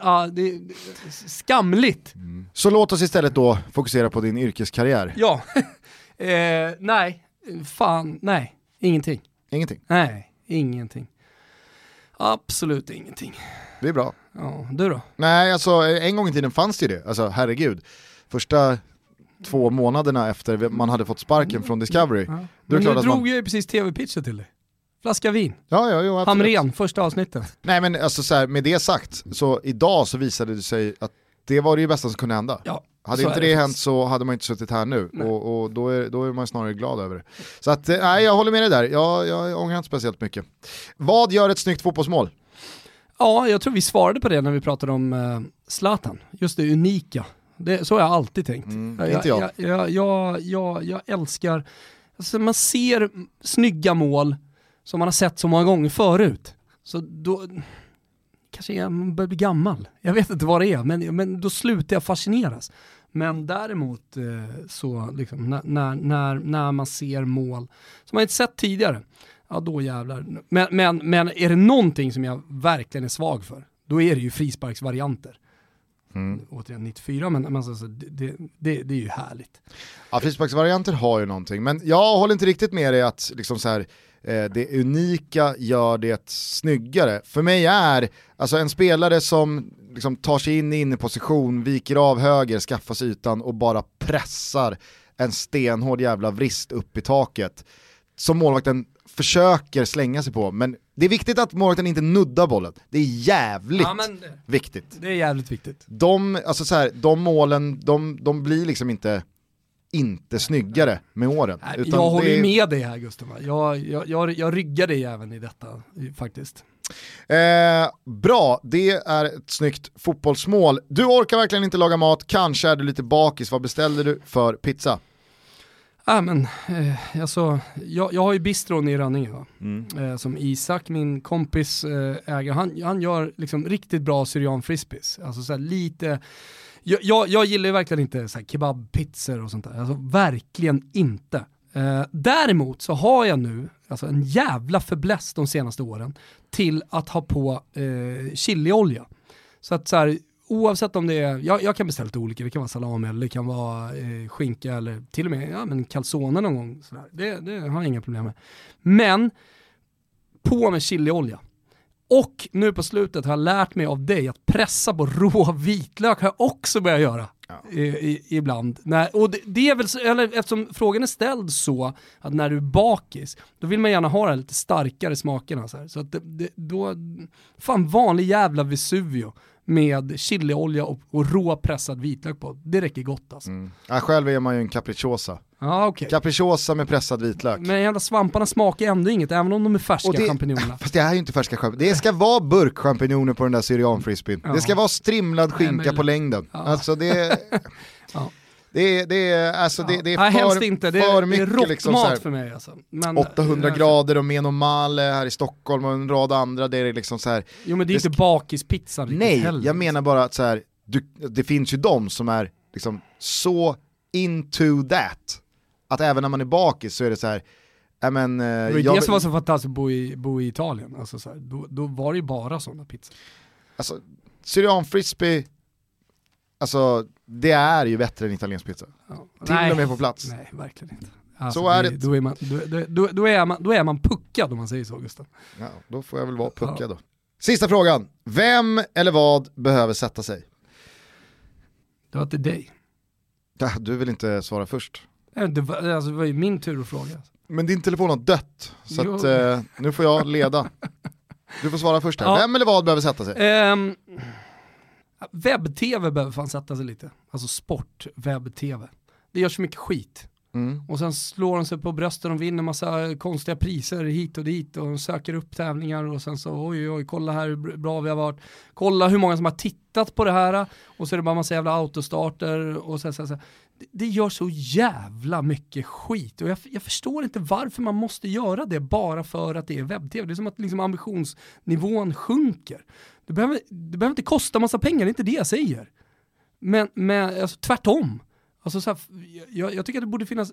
Ja, det, det, skamligt. Så låt oss istället då fokusera på din yrkeskarriär. Ja. [laughs] eh, nej, fan, nej, ingenting. Ingenting, Nej, ingenting. Absolut ingenting. det är bra. Ja, du då? Nej, alltså en gång i tiden fanns det ju det. Alltså herregud. Första två månaderna efter man hade fått sparken från Discovery. Ja. Men nu drog man... jag ju precis tv-pitchen till dig. Flaska vin. Ja, ja, absolut. Hamrén, första avsnittet. Nej men alltså så här, med det sagt, så idag så visade det sig att det var det bästa som kunde hända. Ja, Hade inte det, det hänt så hade man inte suttit här nu och, och då, är, då är man snarare glad över det. Så att, eh, nej jag håller med dig där, jag, jag ångrar inte speciellt mycket. Vad gör ett snyggt fotbollsmål? Ja, jag tror vi svarade på det när vi pratade om eh, Zlatan. Just det unika. Det, så har jag alltid tänkt. Mm, inte jag. Jag, jag, jag, jag, jag älskar, alltså man ser snygga mål som man har sett så många gånger förut. Så då, kanske jag börjar bli gammal. Jag vet inte vad det är, men, men då slutar jag fascineras. Men däremot eh, så, liksom, när, när, när, när man ser mål som man inte sett tidigare, ja då jävlar. Men, men, men är det någonting som jag verkligen är svag för, då är det ju frisparksvarianter. Mm. Återigen 94, men, men alltså, det, det, det, är ju härligt. Ja, frisparksvarianter har ju någonting, men jag håller inte riktigt med dig att liksom så här, eh, det unika gör det snyggare. För mig är alltså en spelare som liksom tar sig in i inneposition, viker av höger, skaffar sig ytan och bara pressar en stenhård jävla vrist upp i taket. Som målvakten försöker slänga sig på, men det är viktigt att målvakten inte nuddar bollen. Det är jävligt Ja, men viktigt. det är jävligt viktigt. De, alltså så här, de målen, de, de blir liksom inte, inte snyggare med åren. Nej, Utan jag håller det med dig här Gustav. Jag, jag, jag, jag ryggar dig även i detta faktiskt. Eh, bra, det är ett snyggt fotbollsmål. Du orkar verkligen inte laga mat, kanske är du lite bakis. Vad beställde du för pizza? Ja, men, eh, alltså, jag, jag har ju bistron i Rönninge va? Eh, som Isak, min kompis eh, äger, han, han gör liksom riktigt bra syrian frisbees. Alltså så här, lite, jag, jag, jag gillar ju verkligen inte så här, kebabpizzor och sånt där, alltså verkligen inte. Eh, däremot så har jag nu alltså, en jävla förbläss de senaste åren till att ha på eh, chiliolja. Så att så här, oavsett om det är, jag, jag kan beställa lite olika, det kan vara salami eller det kan vara eh, skinka eller till och med ja, men calzone någon gång. Sådär. Det, det har jag inga problem med. Men på med chiliolja. Och nu på slutet har jag lärt mig av dig att pressa på [laughs] rå vitlök har jag också börjat göra. I, i, ibland. När, och det, det är väl, så- eller eftersom frågan är ställd så att när du är bakis, då vill man gärna ha de lite starkare smakerna. Så, här. så att det, det, då, fan vanlig jävla Vesuvio med chiliolja och, och rå pressad vitlök på. Det räcker gott alltså. Ja, själv är man ju en capricciosa. Ja okej. Capricciosa med pressad vitlök. Men jävla svamparna smakar ändå inget, även om de är färska Och det- champinjonerna. [laughs] Fast det här är ju inte färska champinjoner. Det ska vara burkchampinjoner på den där syrianfrisbyn. Ja. Det ska vara strimlad skinka men- på längden. Ja. Alltså det, [laughs] Ja. Det, är, det, är, alltså det, det är Nej, för, inte, det för är, mycket det är liksom så här, för mig alltså. Men, 800 eh, grader och Menomale här i Stockholm och en rad andra, det är liksom så här. Jo men det är inte bakispizzan riktigt Nej, heller. jag menar bara att så här, du, det finns ju de som är liksom så into that, att även när man är bakis så är det så här, ja men, eh, Det var ju jag, det som var så fantastiskt att bo i, bo i Italien. Alltså så här, då, då var det ju bara sådana pizzor. alltså, syrian frisbee, alltså det är ju bättre än italiensk pizza. Ja. Till och med på plats. Nej, verkligen inte. Alltså, Så är det. Då är, man, då, då, då, är man, då är man puckad om man säger så Gustav. Ja, då får jag väl vara puckad då. Sista frågan, vem eller vad behöver sätta sig? Det var till dig. Ja, Du vill inte svara först. Det var, alltså, det var ju min tur att fråga. Men din telefon har dött, så att, eh, nu får jag leda. Du får svara först här. Ja. Vem eller vad behöver sätta sig? Ehm, Webb-tv behöver fan sätta sig lite. Alltså sport, webb-tv. Det görs så mycket skit. Mm. Och sen slår de sig på brösten och vinner massa konstiga priser hit och dit och de söker upp tävlingar och sen så oj oj oj, kolla här hur bra vi har varit. Kolla hur många som har tittat på det här och så är det bara massa jävla autostarter och så, så, så. Det, gör så jävla mycket skit och jag, jag förstår inte varför man måste göra det bara för att det är webb-tv. Det är som att liksom ambitionsnivån sjunker. Det behöver, det behöver inte kosta massa pengar, det är inte det jag säger. Men, men alltså, tvärtom. Alltså, så här, jag, jag tycker att det borde finnas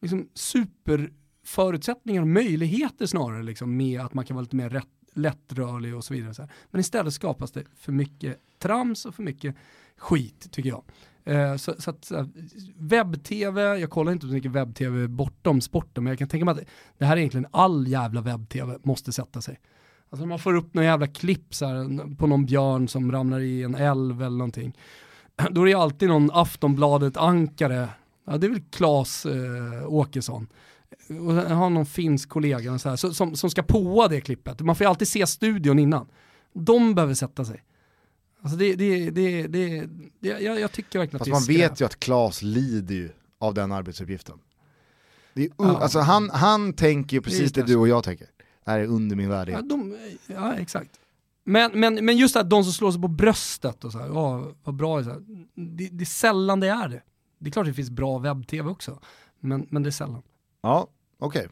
liksom, superförutsättningar och möjligheter snarare liksom, med att man kan vara lite mer rätt, lättrörlig och så vidare. Så här. Men istället skapas det för mycket trams och för mycket skit tycker jag. Eh, så, så att, så här, webb-tv, jag kollar inte så mycket webb-tv bortom sporten, men jag kan tänka mig att det här är egentligen all jävla webb-tv måste sätta sig. Alltså man får upp några jävla klipp så här, på någon björn som ramlar i en älv eller någonting. [clears throat] Då är det alltid någon Aftonbladet-ankare, ja det är väl Claes eh, Åkesson, och jag har någon finsk kollega så här, så, som, som ska påa det klippet. Man får ju alltid se studion innan. De behöver sätta sig. Alltså det, det, det, det, det jag, jag tycker verkligen att Fast det är man vet ju att Klas lider ju av den arbetsuppgiften. Det är, Ja. alltså han, han tänker ju precis det, kanske. du och jag tänker. Det här är under min värdighet. Ja, de, ja exakt. Men, men, men just att de som slår sig på bröstet och så här, ja, vad bra, så här, det, det är sällan det är det. Det är klart det finns bra webb-tv också, men, men det är sällan. Ja, okej.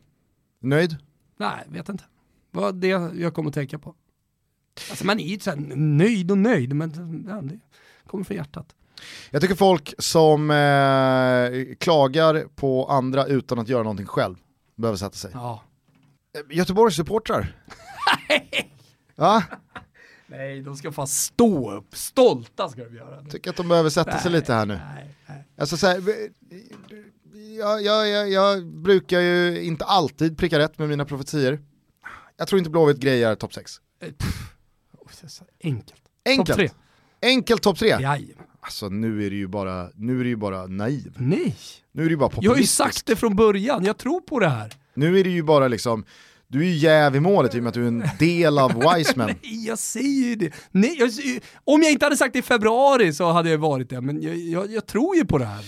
Nöjd? Nej, vet inte. Vad det jag kommer att tänka på. Alltså man är ju så här nöjd och nöjd, men ja, det kommer från hjärtat. Jag tycker folk som eh, klagar på andra utan att göra någonting själv behöver sätta sig. Ja. Eh, Göteborgs supportrar. ja, [laughs] Nej, de ska fan stå upp. Stolta ska de göra. tycker att de behöver sätta sig lite här nu. Nej, nej. Alltså så här, jag, jag, jag, jag brukar ju inte alltid pricka rätt med mina profetier. Jag tror inte Blåvitt grejar topp 6. Eh, pff. Enkelt. Enkelt. Topp tre. Enkelt topp 3. Jajamän. Alltså nu är det ju bara, nu är det ju bara naiv. Nej. Nu är det ju bara Jag har ju sagt det från början, jag tror på det här. Nu är det ju bara liksom, du är ju jäv i målet i och med att du är en del av Wiseman. [laughs] Nej, jag säger ju det. Nej, jag, om jag inte hade sagt det i februari så hade jag varit det, men jag, jag, jag tror ju på det här.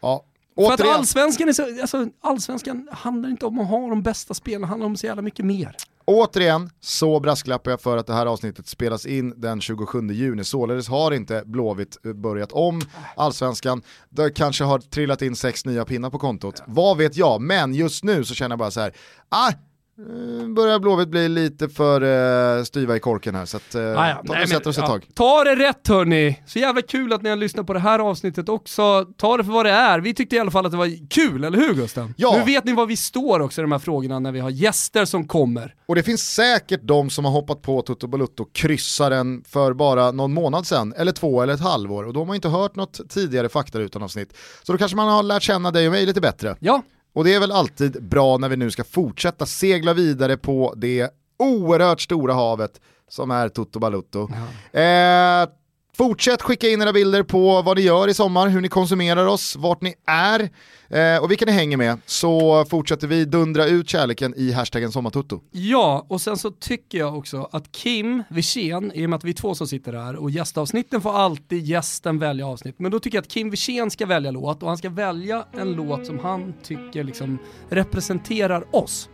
Ja. För att Återigen, allsvenskan, är så, alltså, allsvenskan handlar inte om att ha de bästa spelarna, det handlar om så jävla mycket mer återigen så brasklappar jag för att det här avsnittet spelas in den 27 juni, således har inte Blåvitt eh, börjat om allsvenskan. Det kanske har trillat in sex nya pinnar på kontot, vad vet jag, men just nu så känner jag bara så här, ah, börjar Blåvitt bli lite för uh, styva i korken här, så att, uh, Ah, ja. ta, Nej, men, oss ett ja. tag. Ta det rätt hörni! Så jävla kul att ni har lyssnat på det här avsnittet också. Ta det för vad det är. Vi tyckte i alla fall att det var kul, eller hur Gusten? Ja. Nu vet ni var vi står också i de här frågorna när vi har gäster som kommer. Och det finns säkert de som har hoppat på Toto Balutto kryssaren för bara någon månad sedan, eller två eller ett halvår, och då har man inte hört något tidigare fakta utan avsnitt. Så då kanske man har lärt känna dig och mig lite bättre. Ja, Och det är väl alltid bra när vi nu ska fortsätta segla vidare på det oerhört stora havet som är Toto Balutto. Eh, Fortsätt skicka in era bilder på vad ni gör i sommar, hur ni konsumerar oss, vart ni är eh, och vilka ni hänger med. Så fortsätter vi dundra ut kärleken i hashtaggen sommartutto. Ja, och sen så tycker jag också att Kim Wirsén, i och med att vi är två som sitter här och gästavsnitten får alltid gästen välja avsnitt, men då tycker jag att Kim Wirsén ska välja låt och han ska välja en låt som han tycker liksom representerar oss.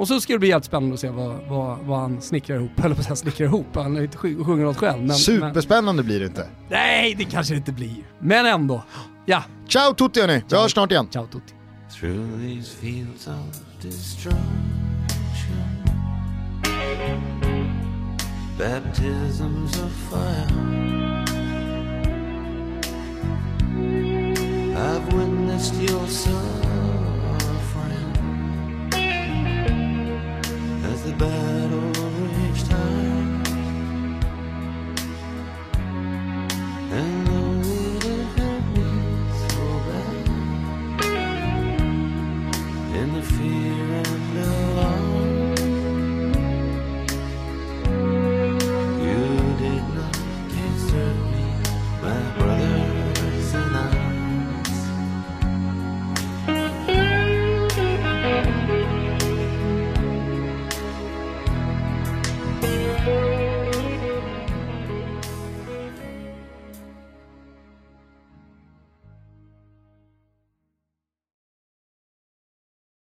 Och så ska det bli jävligt spännande att se vad, vad, vad han snickrar ihop, eller på att snickrar ihop, han är inte sj- sjunger något själv. Men, men, Superspännande blir det inte. nej, det kanske det inte blir. Men ändå. Ja, Ciao Tutti hörni, vi hörs snart igen. ciao tutti. through these fields of destruction. Baptisms of fire. I've witnessed your son the battle.